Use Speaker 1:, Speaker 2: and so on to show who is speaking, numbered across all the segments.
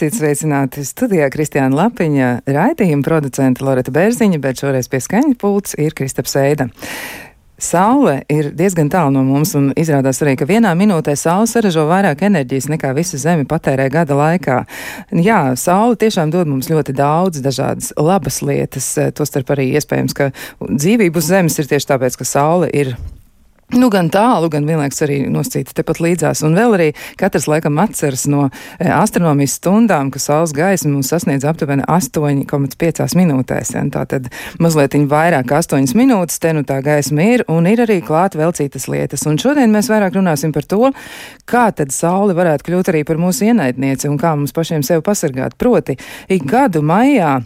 Speaker 1: Esiet sveicināti studijā Kristiāna Lapiņa, raidījuma producenta Loreta Bērziņa, bet šoreiz pie skaņa pults ir Kristaps Eida. Saule ir diezgan tālu no mums, un izrādās arī, ka vienā minūtē saule saražo vairāk enerģijas nekā visa Zeme patērē gada laikā. Jā, saule tiešām dod mums ļoti daudz dažādas labas lietas, tostarp arī iespējams, ka dzīvību uz Zemes ir tieši tāpēc, ka saule ir Nu, gan tālu, gan vienlaikus arī noscīta tepat līdzās. Un vēl arī katrs laikam atceras no e, astronomijas stundām, ka saules gaisma mums sasniedz aptuveni 8,5 minūtēs. Ja? Tā tad mazliet vairāk 8 minūtes, te nu tā gaisma ir, un ir arī klāt vēl citas lietas. Un šodien mēs vairāk runāsim par to, kā tad saule varētu kļūt arī par mūsu ienaidnieci un kā mums pašiem sevi pasargāt. Proti, ik gadu maijā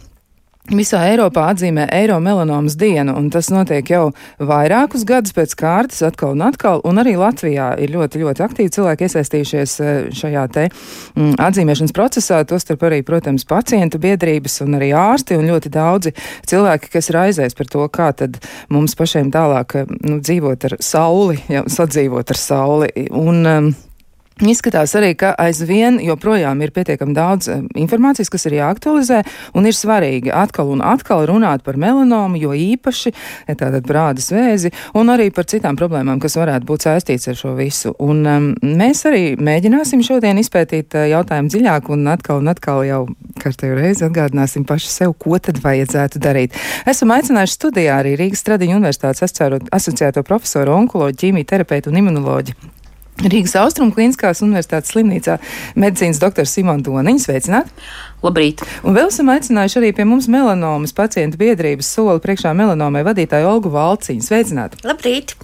Speaker 1: Visā Eiropā atzīmē eiro melanomas dienu, un tas notiek jau vairākus gadus pēc kārtas, atkal un atkal, un arī Latvijā ir ļoti, ļoti aktīvi cilvēki iesaistījušies e, šajā te mm, atzīmēšanas procesā, tostarp arī, protams, pacientu biedrības un arī ārsti un ļoti daudzi cilvēki, kas raizēs par to, kā tad mums pašiem tālāk e, nu, dzīvot ar sauli, ja, sadzīvot ar sauli. Un, um, Izskatās arī, ka aizvien joprojām ir pietiekami daudz eh, informācijas, kas ir jāaktualizē, un ir svarīgi atkal un atkal runāt par melanomu, jo īpaši tātad brādas vēzi, un arī par citām problēmām, kas varētu būt saistīts ar šo visu. Un um, mēs arī mēģināsim šodien izpētīt uh, jautājumu dziļāk, un atkal un atkal jau kārtējo reizi atgādināsim paši sev, ko tad vajadzētu darīt. Esam aicinājuši studijā arī Rīgas Stradiņu universitātes asociēto profesoru, onkoloģu, ķīmiju terapeitu un imunoloģiju. Rīgas Austrum Kliniskās Universitātes slimnīcā medicīnas doktors Simons Doniņš. Sveicināt!
Speaker 2: Labrīt!
Speaker 1: Un vēl esam aicinājuši arī pie mums melanomas pacientu biedrības soli priekšā melanomai vadītāju Olgu Valciņu. Sveicināt!
Speaker 2: Labrīt!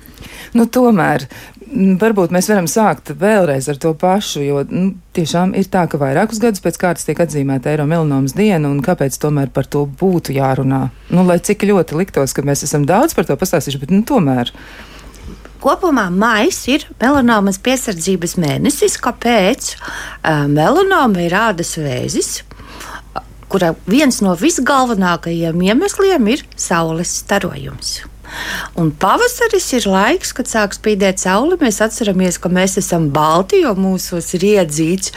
Speaker 1: Nu, tomēr varbūt mēs varam sākt vēlreiz ar to pašu, jo nu, tiešām ir tā, ka vairākus gadus pēc kārtas tiek atzīmēta Eiro melanomas diena, un kāpēc tomēr par to būtu jārunā? Nu, lai cik ļoti liktos, ka mēs esam daudz par to pastāstījuši, bet nu, tomēr.
Speaker 2: Kopumā maijs ir melanomas piesardzības mēnesis. Kāpēc? Melanoma ir ādas vēzis, kura viens no visgalvenākajiem iemesliem ir saules starojums. Un pavasaris ir laiks, kad sāk spīdēt saule. Mēs atceramies, ka mēs esam balti, jo mūsos ir iedzīts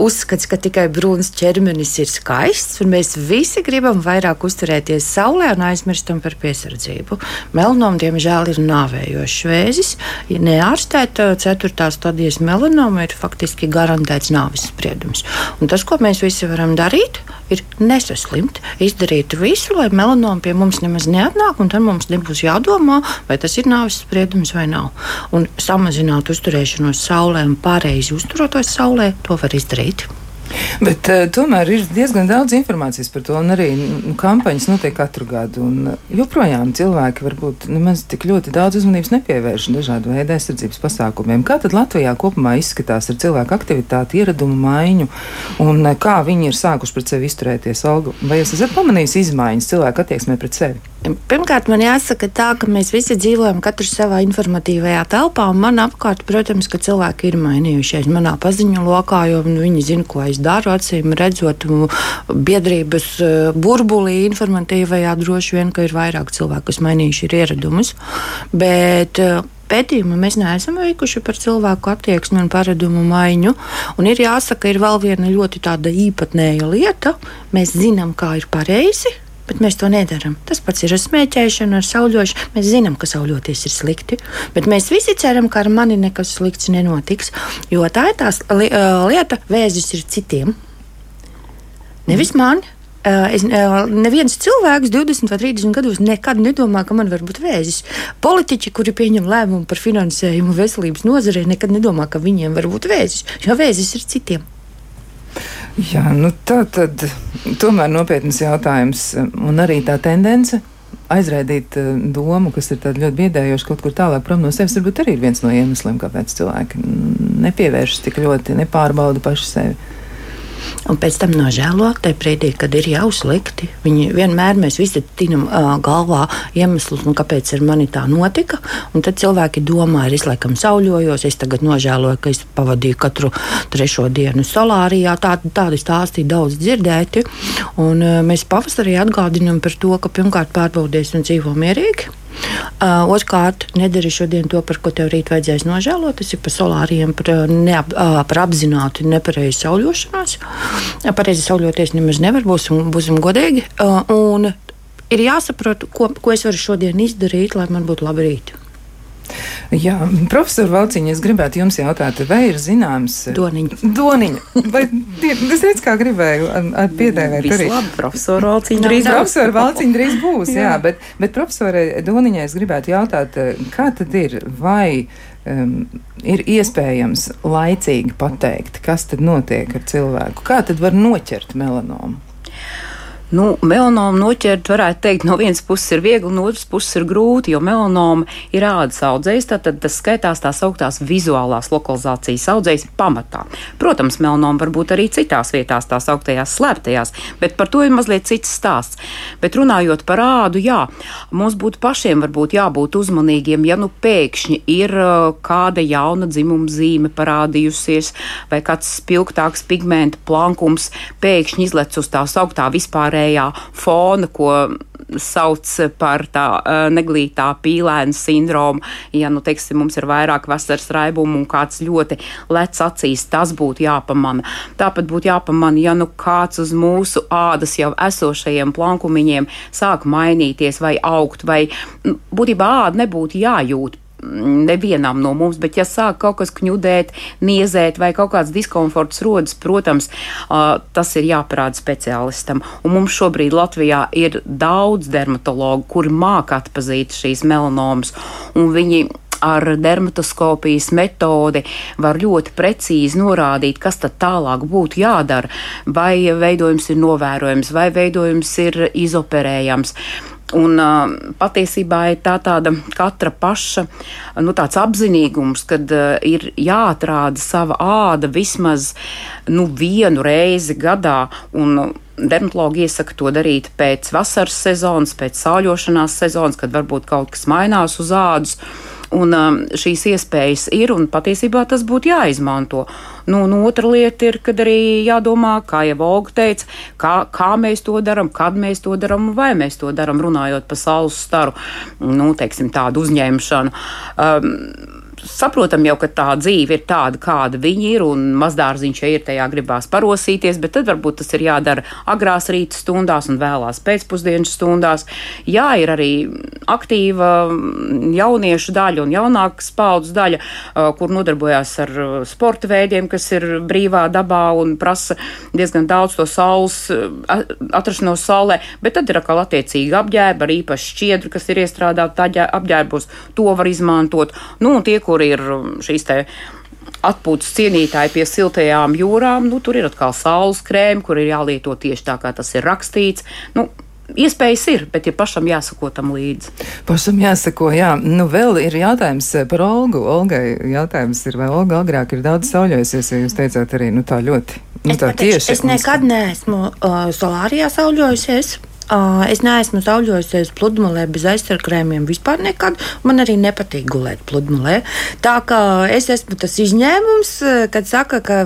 Speaker 2: uzskats, ka tikai brūns ķermenis ir skaists, mēs visi gribam vairāk uzturēties saulē un aizmirstam par piesardzību. Melanom, diemžēl, ir nāvējošs vēzis. Ja neārstēta 4. stadijas melanoma ir faktiski garantēts nāves spriedums. Un tas, ko mēs visi varam darīt, ir nesaslimt, izdarīt visu, lai melanoma pie mums nemaz neatnāk, un tad mums nebūs jādomā, vai tas ir nāves spriedums vai nav. Un samazināt uzturēšanos saulē un pareizi uzturoties saulē, to var izdarīt.
Speaker 1: Bet uh, tomēr ir diezgan daudz informācijas par to, un arī nu, kampaņas notiek katru gadu. Un, uh, joprojām cilvēki varbūt nemaz tik ļoti daudz uzmanības nepievērš dažādu veidu aizsardzības pasākumiem. Kā tad Latvijā kopumā izskatās ar cilvēku aktivitāti, ieradumu maiņu, un uh, kā viņi ir sākuši pret sevi izturēties? Olga, vai jūs esat pamanījis izmaiņas cilvēku attieksmē pret sevi?
Speaker 2: Pirmkārt, man jāsaka tā, ka mēs visi dzīvojam katrs savā informatīvajā telpā, un man apkārt, protams, ka cilvēki ir mainījušies manā paziņu lokā, jo nu, viņi zina, ko es daru, acīm redzot, biedrības e, burbulī informatīvajā droši vien, ka ir vairāk cilvēku, kas mainījuši ir ieradumus. Bet, e, pētījumu mēs neesam veikuši par cilvēku attieksmi un paradumu maiņu. Un ir jāsaka, ir vēl viena ļoti īpatnēja lieta. Mēs zinām, kā ir pareizi bet mēs to nedarām. Tas pats ir ar smēķēšanu, ar sauļošanu. Mēs zinām, ka sauļoties ir slikti, bet mēs visi ceram, ka ar mani nekas slikts nenotiks. Jo tā ir tā lieta, vēzis ir citiem. Nevis man. Es, neviens cilvēks 20 vai 30 gados nekad nedomā, ka man var būt vēzis. Politiķi, kuri pieņem lēmumu par finansējumu veselības nozarei, nekad nedomā, ka viņiem var būt vēzis, jo vēzis ir citiem.
Speaker 1: Jā, nu tā tad tomēr nopietnas jautājums un arī tā tendence aizraidīt uh, domu, kas ir ļoti biedējoša kaut kur tālāk prom no sevis, varbūt arī ir viens no iemesliem, kāpēc cilvēki nepievēršas tik ļoti, nepārbauda paši sevi
Speaker 2: un pēc tam nožēlo tajā brīdī, kad ir jau slikti. Viņi vienmēr mēs visi tinam uh, galvā iemeslus, nu, kāpēc ar mani tā notika. Un tad cilvēki domā, es laikam sauļojos, es tagad nožēloju, ka es pavadīju katru trešo dienu solārijā. Tā, tādi stāsti daudz dzirdēti. Un, uh, mēs pavasarī atgādinām par to, ka pirmkārt pārbaudīsim dzīvo mierīgi. Uh, Otrkārt, nedari šodien to, par ko tev rīt vajadzēs nožēlot. Tas ir par solāriem, par, neap, uh, par apzināti nepareizu sauļošanos. Pareizi sauļoties nemaz nevar, būsim, būsim godīgi. Uh, un ir jāsaprot, ko, ko es varu šodien izdarīt, lai man būtu labi rīti.
Speaker 1: Jā, profesor Valciņa, es gribētu jums jautāt, vai ir zināms
Speaker 2: Doniņa?
Speaker 1: Doniņa. Vai, es redzu, kā gribēju ar, ar piedēvēt
Speaker 3: arī. Labi, profesor Valciņa drīz
Speaker 1: būs. Profesor Valciņa drīz būs, jā, jā bet, bet profesore Doniņai es gribētu jautāt, kā tad ir, vai um, ir iespējams laicīgi pateikt, kas tad notiek ar cilvēku? Kā tad var noķert melanomu?
Speaker 3: Nu, melanomu noķert, varētu teikt, no vienas puses ir viegli, no otras puses ir grūti, jo melanoma ir ādas audzējs, tad tas skaitās tās augtās vizuālās lokalizācijas audzējs pamatā. Protams, melanoma var būt arī citās vietās, tās augtajās slēptajās, bet par to ir mazliet cits stāsts. Bet runājot par ādu, jā, mums būtu pašiem varbūt jābūt uzmanīgiem, ja nu pēkšņi ir kāda jauna dzimuma zīme parādījusies, vai kāds spilgtāks pigmenta plankums pēkšņi izlec uz tās augtā vispārējā ārējā fona, ko sauc par tā neglītā pīlēna sindromu. Ja, nu, teiksim, mums ir vairāk vasaras raibumu un kāds ļoti lec acīs, tas būtu jāpamana. Tāpat būtu jāpamana, ja nu kāds uz mūsu ādas jau esošajiem plankumiņiem sāk mainīties vai augt, vai būtībā āda nebūtu jājūt nevienam no mums, bet ja sāk kaut kas kņudēt, niezēt vai kaut kāds diskomforts rodas, protams, tas ir jāparāda speciālistam. Un mums šobrīd Latvijā ir daudz dermatologu, kuri māca atpazīt šīs melanomas, un viņi ar dermatoskopijas metodi var ļoti precīzi norādīt, kas tad tālāk būtu jādara, vai veidojums ir novērojams, vai veidojums ir izoperējams. Un, uh, patiesībā ir tā tāda katra paša nu, apzinīgums, kad uh, ir jāatrāda sava āda vismaz nu, vienu reizi gadā. Un, Dermatologi iesaka to darīt pēc vasaras sezonas, pēc sauļošanās sezonas, kad varbūt kaut kas mainās uz ādas. Un um, šīs iespējas ir, un patiesībā tas būtu jāizmanto. Nu, un otra lieta ir, kad arī jādomā, kā jau Olga teica, kā, kā mēs to darām, kad mēs to darām un vai mēs to darām, runājot par saules staru, nu, teiksim, tādu uzņemšanu. Um, saprotam jau, ka tā dzīve ir tāda, kāda viņi ir, un mazdārziņš ja ir tajā gribās parosīties, bet tad varbūt tas ir jādara agrās rīta stundās un vēlās pēcpusdienas stundās. Jā, ir arī aktīva jauniešu daļa un jaunākas paudzes daļa, kur nodarbojās ar sporta veidiem, kas ir brīvā dabā un prasa diezgan daudz to saules atrašanos saulē, bet tad ir atkal attiecīgi apģērba ar īpaši šķiedru, kas ir iestrādāta apģērbos, to var izmantot. Nu, un tie, kur ir um, šīs te atpūtas cienītāji pie siltajām jūrām, nu, tur ir atkal saules krēma, kur ir jālieto tieši tā, kā tas ir rakstīts. Nu, Iespējas ir, bet ir pašam jāsako tam līdzi.
Speaker 1: Pašam jāsako, jā. Nu, vēl ir jautājums par Olgu. Olgai jautājums ir, vai Olga agrāk ir daudz sauļojusies, ja jūs teicāt arī, nu tā ļoti, nu tā
Speaker 2: es tieši. Es nekad neesmu uh, solārijā sauļojusies. Es neesmu sauļojusies pludmalē bez aizsargkrēmiem vispār nekad. Man arī nepatīk gulēt pludmalē. Tā kā es esmu tas izņēmums, kad saka, ka,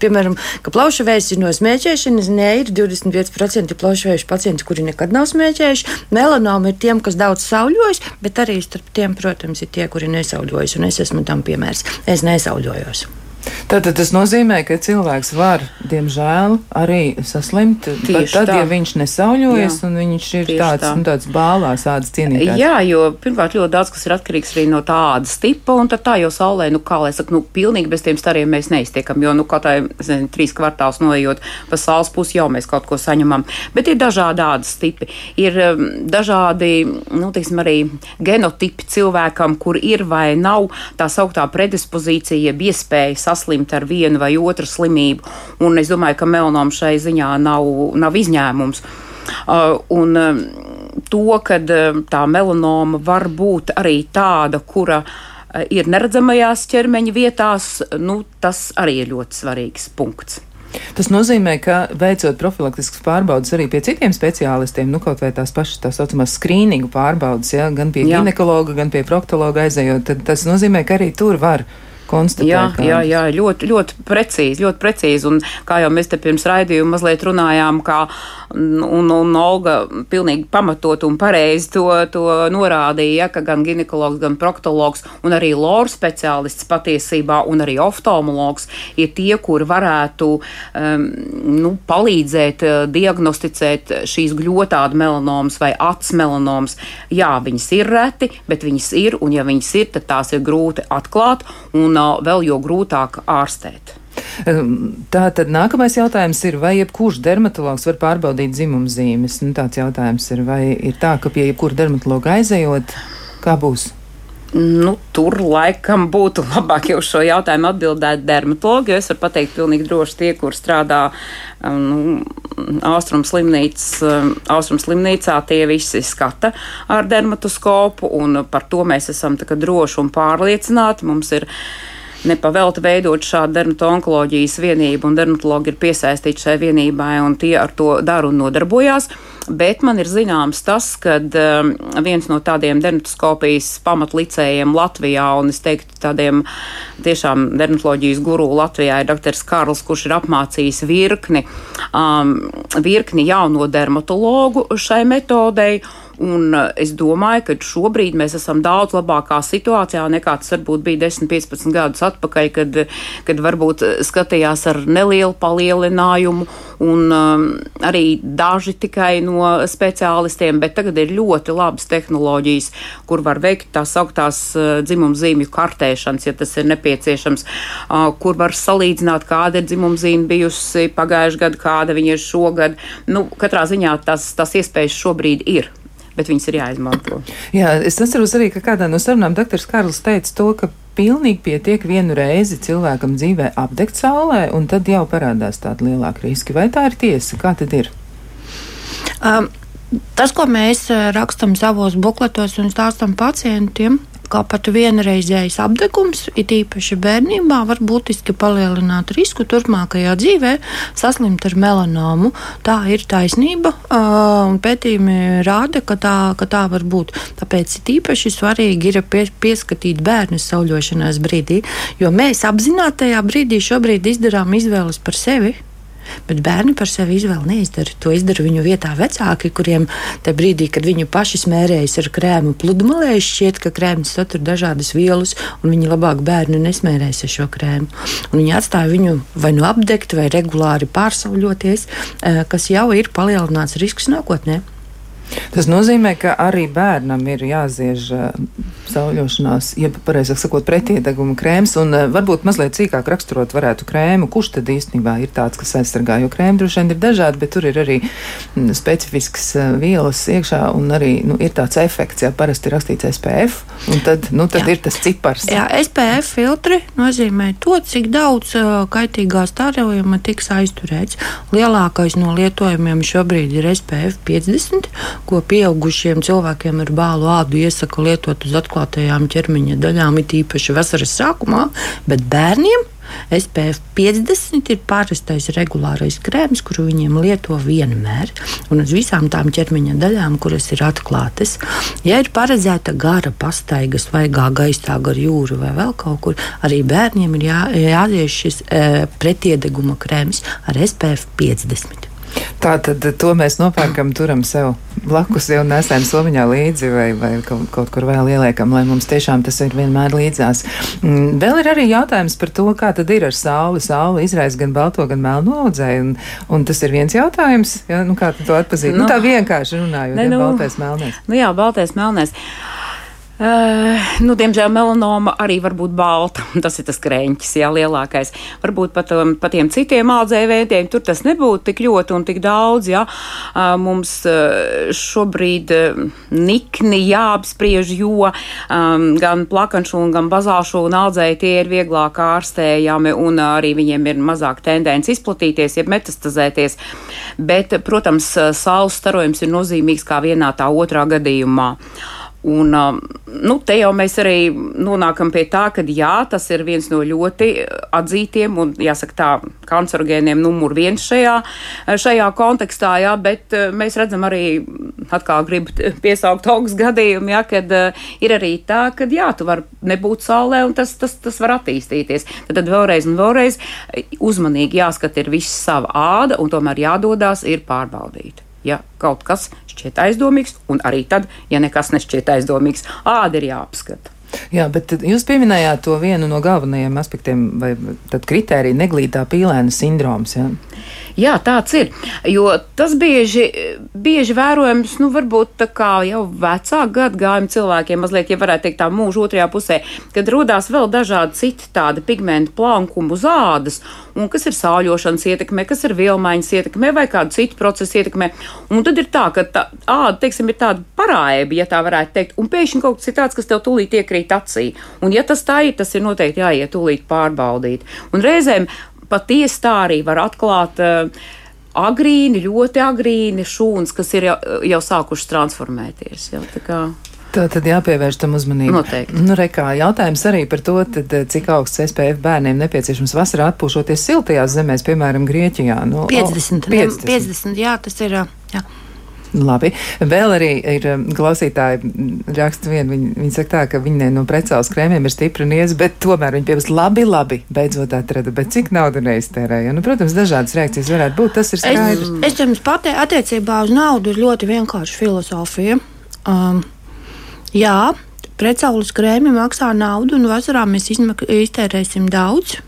Speaker 2: piemēram, ka plaušu vēzis ir no smēķēšanas. Nē, ir 25% plaušu vēža pacienti, kuri nekad nav smēķējuši. Melanoma ir tiem, kas daudz sauļojas, bet arī starp tiem, protams, ir tie, kuri nesauļojas. Un es esmu tam piemērs. Es nesauļojos.
Speaker 1: Tātad tas nozīmē, ka cilvēks var, diemžēl, arī saslimt. Tieši tad, tā. ja viņš nesauļojas Jā. un viņš ir tāds, tā. nu, tāds bālās ādas cienītājs.
Speaker 3: Jā, jo pirmkārt ļoti daudz kas ir atkarīgs arī no tādas tipa, un tad tā jau saulē, nu, kā lai saka, nu, pilnīgi bez tiem stariem mēs neiztiekam, jo, nu, katrai, nezinu, trīs kvartāls noejot pa saules pusi jau mēs kaut ko saņemam. Bet ir dažādi ādas tipi. Ir um, dažādi, nu, teiksim, arī genotipi cilvēkam, kur ir vai nav tā sauktā predispozīcija, jeb iespēja saslimt ar vienu vai otru slimību. Un es domāju, ka melanoma šai ziņā nav, nav izņēmums. Uh, un, um, to, ka uh, tā melanoma var būt arī tāda, kura uh, ir neredzamajās ķermeņa vietās, nu, tas arī ir ļoti svarīgs punkts.
Speaker 1: Tas nozīmē, ka veicot profilaktiskas pārbaudas arī pie citiem speciālistiem, nu kaut vai tās pašas tā saucamās skrīningu pārbaudas, ja, gan pie Jā. ginekologa, gan pie proktologa aizējot, tad tas nozīmē, ka arī tur var konstatēt.
Speaker 3: Jā, jā, jā, ļoti, ļoti precīzi, ļoti precīzi. Un kā jau mēs te pirms raidījuma mazliet runājām, kā, un, un Olga pilnīgi pamatot un pareizi to, to norādīja, ja, ka gan ginekologs, gan proktologs un arī loru speciālists patiesībā un arī oftalmologs ir tie, kuri varētu um, nu, palīdzēt uh, diagnosticēt šīs gļotāda melanomas vai acs melanomas. Jā, viņas ir reti, bet viņas ir, un ja viņas ir, tad tās ir grūti atklāt. Un, un vēl jo grūtāk ārstēt.
Speaker 1: Tā tad nākamais jautājums ir, vai jebkurš dermatologs var pārbaudīt dzimumzīmes? Nu, tāds jautājums ir, vai ir tā, ka pie jebkura dermatologa aizejot, kā būs?
Speaker 3: Nu, tur laikam būtu labāk jau šo jautājumu atbildēt dermatologi, jo es varu pateikt pilnīgi droši tie, kur strādā nu, Austrum, slimnīcas, Austrum slimnīcā, tie visi skata ar dermatoskopu, un par to mēs esam droši un pārliecināti. Mums ir nepavelti veidot šādu dermatoloģijas vienību, un dermatologi ir piesaistīti šai vienībai, un tie ar to dara un nodarbojās. Bet man ir zināms tas, ka um, viens no tādiem dermatoskopijas pamatlicējiem Latvijā, un es teiktu tādiem tiešām dermatoloģijas guru Latvijā, ir dr. Karls, kurš ir apmācījis virkni, um, virkni jauno dermatologu šai metodei. Un uh, es domāju, ka šobrīd mēs esam daudz labākā situācijā nekā tas varbūt bija 10, 15 gadus atpakaļ, kad, kad varbūt skatījās ar nelielu palielinājumu un um, arī daži tikai no speciālistiem, bet tagad ir ļoti labas tehnoloģijas, kur var veikt tās augtās uh, dzimumzīmju kartēšanas, ja tas ir nepieciešams, uh, kur var salīdzināt, kāda ir dzimumzīme bijusi pagājušajā gadā, kāda viņa ir šogad. Nu, katrā ziņā tas, tas iespējas šobrīd ir bet viņas ir jāizmanto.
Speaker 1: Jā, es atceros arī, ka kādā no sarunām dr. Karls teica to, ka pilnīgi pietiek vienu reizi cilvēkam dzīvē apdegt saulē, un tad jau parādās tāda lielāka riska. Vai tā ir tiesa? Kā tad ir?
Speaker 2: Um, Tas, ko mēs uh, rakstām savos bukletos un stāstām pacientiem, kā pat vienreizējs apdegums, it īpaši bērnībā, var būtiski palielināt risku turpmākajā dzīvē saslimt ar melanomu. Tā ir taisnība, un pētījumi rāda, ka tā, ka tā var būt. Tāpēc it īpaši svarīgi ir pie, pieskatīt bērnus sauļošanās brīdī, jo mēs apzinātajā brīdī šobrīd izdarām izvēles par sevi. Bet bērni par sevi izvēli neizdara. To izdara viņu vietā vecāki, kuriem tajā brīdī, kad viņi paši smērējas ar krēmu pludmalē, šķiet, ka krēms satur dažādas vielas, un viņi labāk bērnu nesmērēs ar šo krēmu. Un viņi atstāja viņu vai nu apdegt, vai regulāri pārsauļoties, eh, kas jau ir palielināts risks nākotnē.
Speaker 1: Tas nozīmē, ka arī bērnam ir jāziež uh, sauļošanās, jeb pareizāk sakot, pretiedeguma krēms, un uh, varbūt mazliet cīkāk raksturot varētu krēmu, kurš tad īstenībā ir tāds, kas aizsargā, jo krēmi droši vien ir dažādi, bet tur ir arī mm, specifisks uh, vielas iekšā, un arī nu, ir tāds efekts, ja parasti ir rakstīts SPF, un tad, nu, tad jā. ir tas cipars.
Speaker 2: Jā, SPF filtri nozīmē to, cik daudz kaitīgā starojuma tiks aizturēts. Lielākais no lietojumiem šobrīd ir SPF 50 ko pieaugušiem cilvēkiem ar bālu ādu iesaka lietot uz atklātajām ķermeņa daļām, it īpaši vasaras sākumā, bet bērniem SPF 50 ir parastais regulārais krēms, kuru viņiem lieto vienmēr, un uz visām tām ķermeņa daļām, kuras ir atklātas. Ja ir paredzēta gara pastaiga, svaigā gaisā, gar jūru vai vēl kaut kur, arī bērniem ir jā, jāies šis e, pretiedeguma krēms ar SPF 50.
Speaker 1: Tā tad to mēs nopērkam, turam sev blakus, jau nesam somiņā līdzi vai, vai kaut, kaut kur vēl ieliekam, lai mums tiešām tas ir vienmēr līdzās. Mm, vēl ir arī jautājums par to, kā tad ir ar sauli. Sauli izraisa gan balto, gan melno audzēju, un, un tas ir viens jautājums, ja, nu kā to atpazīt. Nu, nu, tā vienkārši runājot, ne, nu, ja baltais melnēs.
Speaker 3: Nu jā, baltais melnēs. Uh, nu, diemžēl melanoma arī var būt balta. Tas ir tas krēņķis, jā, lielākais. Varbūt pat um, pa tiem citiem audzēju veidiem tur tas nebūtu tik ļoti un tik daudz. Jā. Uh, mums uh, šobrīd uh, nikni jāapspriež, jo um, gan plakanšu un gan bazāšu un audzēju tie ir vieglāk ārstējami un uh, arī viņiem ir mazāk tendence izplatīties, jeb metastazēties. Bet, protams, saules starojums ir nozīmīgs kā vienā tā otrā gadījumā. Un, nu, te jau mēs arī nonākam pie tā, ka jā, tas ir viens no ļoti atzītiem un, jāsaka, tā kancerogēniem numur viens šajā, šajā kontekstā, jā, bet mēs redzam arī, atkal gribu piesaukt augstu gadījumu, jā, kad ir arī tā, ka jā, tu vari nebūt saulē un tas, tas, tas var attīstīties. Tad, tad vēlreiz un vēlreiz uzmanīgi jāskat ir viss sava āda un tomēr jādodās ir pārbaudīt ja kaut kas šķiet aizdomīgs, un arī tad, ja nekas nešķiet aizdomīgs, āda ir jāapskata.
Speaker 1: Jā, bet jūs pieminējāt to vienu no galvenajiem aspektiem, vai kritērija neglītā pīlēna sindroms. Ja?
Speaker 3: Jā, tāds ir. Jo tas bieži, bieži vērojams, nu, varbūt tā kā jau vecāku gadagājumu cilvēkiem, mazliet, ja varētu teikt, tā mūža otrajā pusē, kad rodās vēl dažādi citi tādi pigmentu plankumi uz ādas, un kas ir sāļošanas ietekme, kas ir vielmaiņas ietekme vai kādu citu procesu ietekme. Un tad ir tā, ka tā āda, teiksim, ir tāda parāēba, ja tā varētu teikt, un pēkšņi kaut kas ir tāds, kas tev tūlīt iekrīt acī. Un ja tas tā ir, tas ir noteikti jāiet tūlīt pārbaudīt. Un reizēm patiesi tā arī var atklāt. Uh, agrīni, ļoti agrīni šūnas, kas ir jau, jau sākušas transformēties. Jau, tā, kā...
Speaker 1: tad jāpievērš tam uzmanību.
Speaker 3: Noteikti.
Speaker 1: Nu, rekā, jautājums arī par to, tad, eh, cik augsts SPF bērniem nepieciešams vasarā atpūšoties siltajās zemēs, piemēram, Grieķijā.
Speaker 2: Nu, 50, 50. 50, jā, tas ir. Jā.
Speaker 1: Labi. Vēl arī ir um, klausītāji raksta vienu, viņi, viņi saka tā, ka viņi no precāles krēmiem ir stipri niez, bet tomēr viņi piebilst labi, labi, beidzot atrada, bet cik naudu neiztērēja. Nu, protams, dažādas reakcijas varētu būt, tas ir skaidrs.
Speaker 2: Es, es jums pateicu, attiecībā uz naudu ir ļoti vienkārša filozofija. Um, jā, precaules krēmi maksā naudu, un vasarā mēs iztērēsim daudz.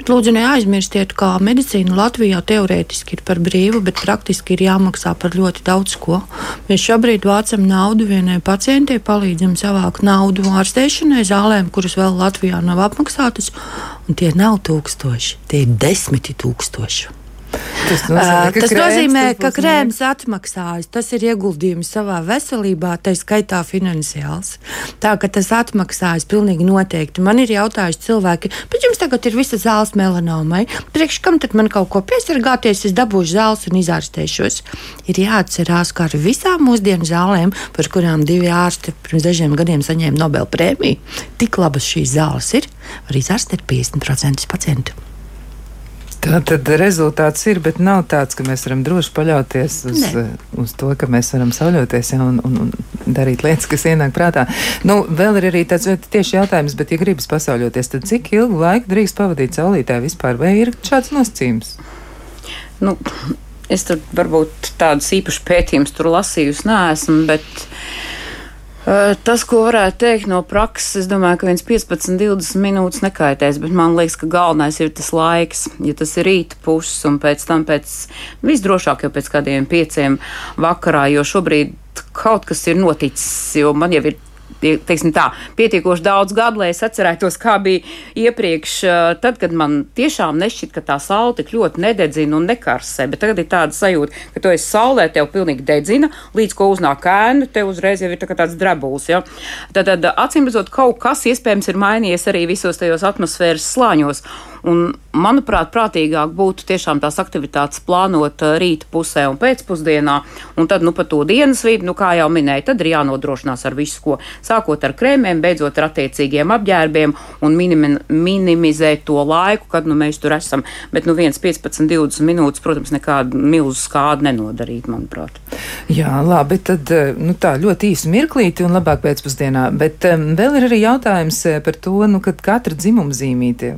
Speaker 2: Bet lūdzu, neaizmirstiet, ka medicīna Latvijā teorētiski ir par brīvu, bet praktiski ir jāmaksā par ļoti daudz ko. Mēs šobrīd vācam naudu vienai pacientei, palīdzam savākt naudu ārstēšanai, zālēm, kuras vēl Latvijā nav apmaksātas, un tie nav tūkstoši, tie ir desmiti tūkstoši. Tas nozīmē, ka, tas krēms, nozīmē, tas ka krēms atmaksājas. Tas ir ieguldījums savā veselībā, tā skaitā finansiāls. Tā ka tas atmaksājas pilnīgi noteikti. Man ir jautājuši cilvēki, bet jums tagad ir visa zāles melanomai. Priekš kam tad man kaut ko piesargāties, es dabūšu zāles un izārstēšos? Ir jāatcerās, ka ar visām mūsdienu zālēm, par kurām divi ārsti pirms dažiem gadiem saņēma Nobel prēmiju, tik labas šīs zāles ir, var izārstēt 50% pacientu.
Speaker 1: Tā tad rezultāts ir, bet nav tāds, ka mēs varam droši paļauties uz, ne. uz to, ka mēs varam sauļoties ja, un, un, un darīt lietas, kas ienāk prātā. Nu, vēl ir arī tāds tieši jautājums, bet, ja gribas pasauļoties, tad cik ilgu laiku drīkst pavadīt saulītē vispār, vai ir šāds nosacījums?
Speaker 3: Nu, es tur varbūt tādus īpašus pētījumus tur lasījusi neesmu, bet. Tas, ko varētu teikt no prakses, es domāju, ka viens 15, 20 minūtes nekaitēs, bet man liekas, ka galvenais ir tas laiks. Ja tas ir rīta puses un pēc tam pēc visdrošāk jau pēc kādiem pieciem vakarā, jo šobrīd kaut kas ir noticis, jo man jau ir teiksim, tā, pietiekoši daudz gadu, lai es atcerētos, kā bija iepriekš, tad, kad man tiešām nešķiet, ka tā saule tik ļoti nededzina un nekarsē. Bet tagad ir tāda sajūta, ka tu esi saulē, tev pilnīgi dedzina, līdz ko uznāk ēna, tev uzreiz jau ir tā tāds drebuls. Ja? Tad, tad acīm redzot, kaut kas iespējams ir mainījies arī visos tajos atmosfēras slāņos. Un, manuprāt, prātīgāk būtu tiešām tās aktivitātes plānot uh, rīta pusē un pēcpusdienā, un tad, nu, pa to dienas vidi, nu, kā jau minēju, tad ir jānodrošinās ar visu, ko sākot ar krēmiem, beidzot ar attiecīgiem apģērbiem un minimi, minimizēt to laiku, kad, nu, mēs tur esam. Bet, nu, viens 15, 20 minūtes, protams, nekādu milzu skādu nenodarīt, manuprāt.
Speaker 1: Jā, labi, tad, uh, nu, tā ļoti īsi mirklīti un labāk pēcpusdienā, bet um, vēl ir arī jautājums uh, par to, nu, kad katra dzimuma zīmīte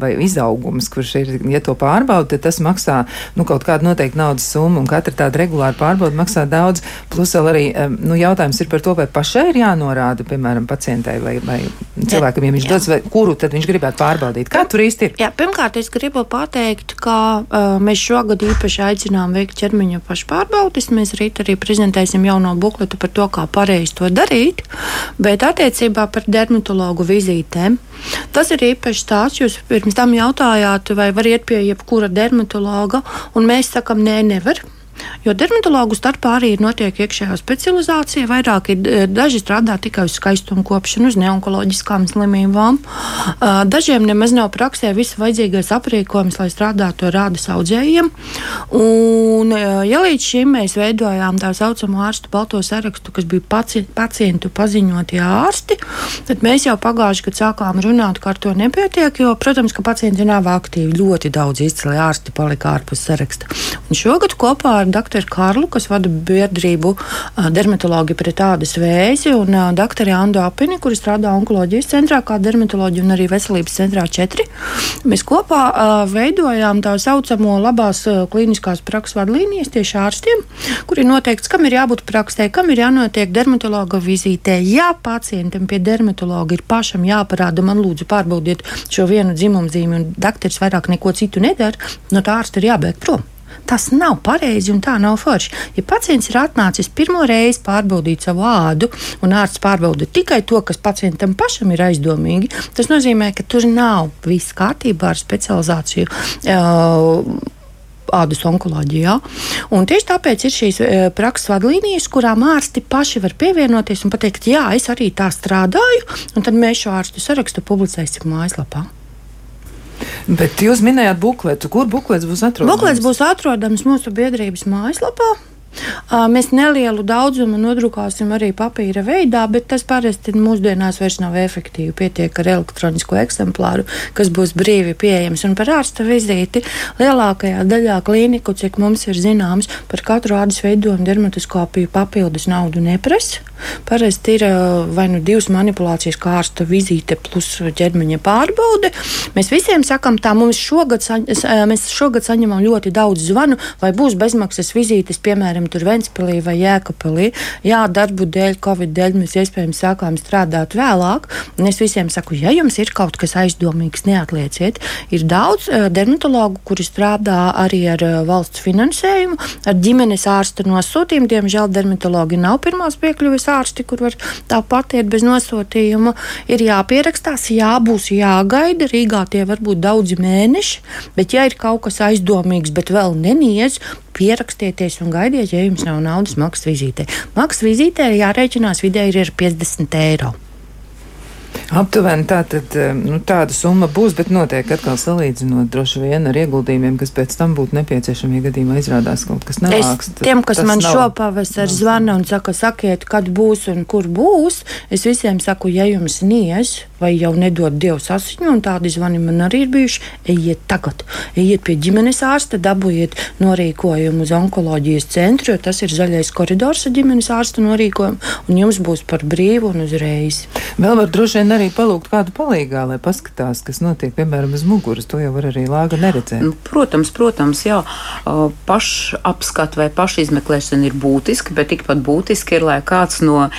Speaker 1: vai izaugums, kurš ir, ja to pārbauda, tad tas maksā nu, kaut kādu noteiktu naudas summu, un katra tāda regulāra pārbauda maksā daudz. Plus vēl arī nu, jautājums ir par to, vai pašai ir jānorāda, piemēram, pacientai vai, vai cilvēkam, ja viņš jā. dodas, vai kuru tad viņš gribētu pārbaudīt. Kā tur īsti ir?
Speaker 2: Jā, pirmkārt, es gribu pateikt, ka uh, mēs šogad īpaši aicinām veikt ķermeņa pašpārbaudes. Mēs rīt arī prezentēsim jauno bukletu par to, kā pareizi to darīt, bet attiecībā par dermatologu vizītēm. Tas ir īpaši tāds, jūs pirms tam jautājāt, vai var iet pie jebkura dermatologa, un mēs sakam, nē, nevar. Jo dermatologu starpā arī notiek iekšējā specializācija. Vairāk ir eh, daži strādā tikai uz skaistumu kopšanu, uz neonkoloģiskām slimībām. Dažiem nemaz nav praksē viss vajadzīgais aprīkojums, lai strādātu ar rādas audzējiem. Un, ja līdz šim mēs veidojām tā saucamo ārstu balto sarakstu, kas bija paci pacientu paziņotie ārsti, tad mēs jau pagājuši gadu sākām runāt, ka ar to nepietiek, jo, protams, ka pacienti nav aktīvi. Ļoti daudz izcili ārsti palika ārpus saraksta. Un šogad kopā ar dr. Karlu, kas vada biedrību dermatologi pret ādas vēzi, un dr. Andu Apini, kuri strādā onkoloģijas centrā kā dermatoloģija un arī veselības centrā 4. Mēs kopā veidojām tā saucamo labās klīniskās prakses vadlīnijas tieši ārstiem, kur ir noteikts, kam ir jābūt praksē, kam ir jānotiek dermatologa vizītē. Ja pacientam pie dermatologa ir pašam jāparāda, man lūdzu pārbaudiet šo vienu dzimumzīmi, un dakteris vairāk neko citu nedara, no tā ārsta ir jābēg prom. Tas nav pareizi un tā nav forši. Ja pacients ir atnācis pirmo reizi pārbaudīt savu ādu, un ārsts pārbauda tikai to, kas pacientam pašam ir aizdomīgi, tas nozīmē, ka tur nav viss kārtībā ar specializāciju. Uh, ādas onkoloģijā. Un tieši tāpēc ir šīs e, prakses vadlīnijas, kurām ārsti paši var pievienoties un pateikt, jā, es arī tā strādāju, un tad mēs šo ārstu sarakstu publicēsim mājaslapā.
Speaker 1: Bet jūs minējāt bukletu. Kur buklets būs atrodams?
Speaker 2: Buklets būs atrodams mūsu biedrības mājaslapā. Mēs nelielu daudzumu nodrukāsim arī papīra veidā, bet tas parasti mūsdienās vairs nav efektīvi. Pietiek ar elektronisko eksemplāru, kas būs brīvi pieejams. Un par ārsta vizīti lielākajā daļā klīniku, cik mums ir zināms, par katru ādas veidojumu dermatoskopiju papildus naudu neprasa. Parasti ir vai nu divas manipulācijas, kā ārsta vizīte plus ķermeņa pārbaude. Mēs visiem sakām, tā mums šogad, mēs šogad saņemam ļoti daudz zvanu, vai būs bezmaksas vizītes, piemēram, tur Ventspilī vai Jēkabpilī. Jā, darbu dēļ, Covid dēļ mēs iespējams sākām strādāt vēlāk. Un es visiem saku, ja jums ir kaut kas aizdomīgs, neatlieciet. Ir daudz dermatologu, kuri strādā arī ar valsts finansējumu, ar ģimenes ārsta nosūtījumu. Diemžēl dermatologi nav pirmās piekļuves ārsti, kur var tāpat iet bez nosūtījuma, ir jāpierakstās, jābūs jāgaida. Rīgā tie var būt daudzi mēneši, bet ja ir kaut kas aizdomīgs, bet vēl neniedz, pierakstieties un gaidiet, ja jums nav naudas maksas vizītē. Maksas vizītē jārēķinās vidēji ir 50 eiro.
Speaker 1: Aptuveni tā, tad, eh, nu, tāda summa būs, bet notiek atkal salīdzinot droši vien ar ieguldījumiem, kas pēc tam būtu nepieciešami, ja gadījumā izrādās kaut kas nelāks.
Speaker 2: Es, tiem, kas man nav, šopavasar zvana un saka, sakiet, kad būs un kur būs, es visiem saku, ja jums niez vai jau nedod Dievs asiņu, un tādi zvani man arī ir bijuši, ejiet tagad, ejiet pie ģimenes ārsta, dabūjiet norīkojumu uz onkoloģijas centru, jo tas ir zaļais koridors ar ģimenes ārsta norīkojumu, un jums būs par brīvu un uzreiz.
Speaker 1: Vēl var droši vien arī palūgt kādu palīgā, lai paskatās, kas notiek, piemēram, uz muguras. To jau var arī lāga neredzēt. Nu,
Speaker 3: protams, protams, jā. Pašapskat vai pašizmeklēšana ir būtiski, bet tikpat būtiski ir, lai kāds no uh,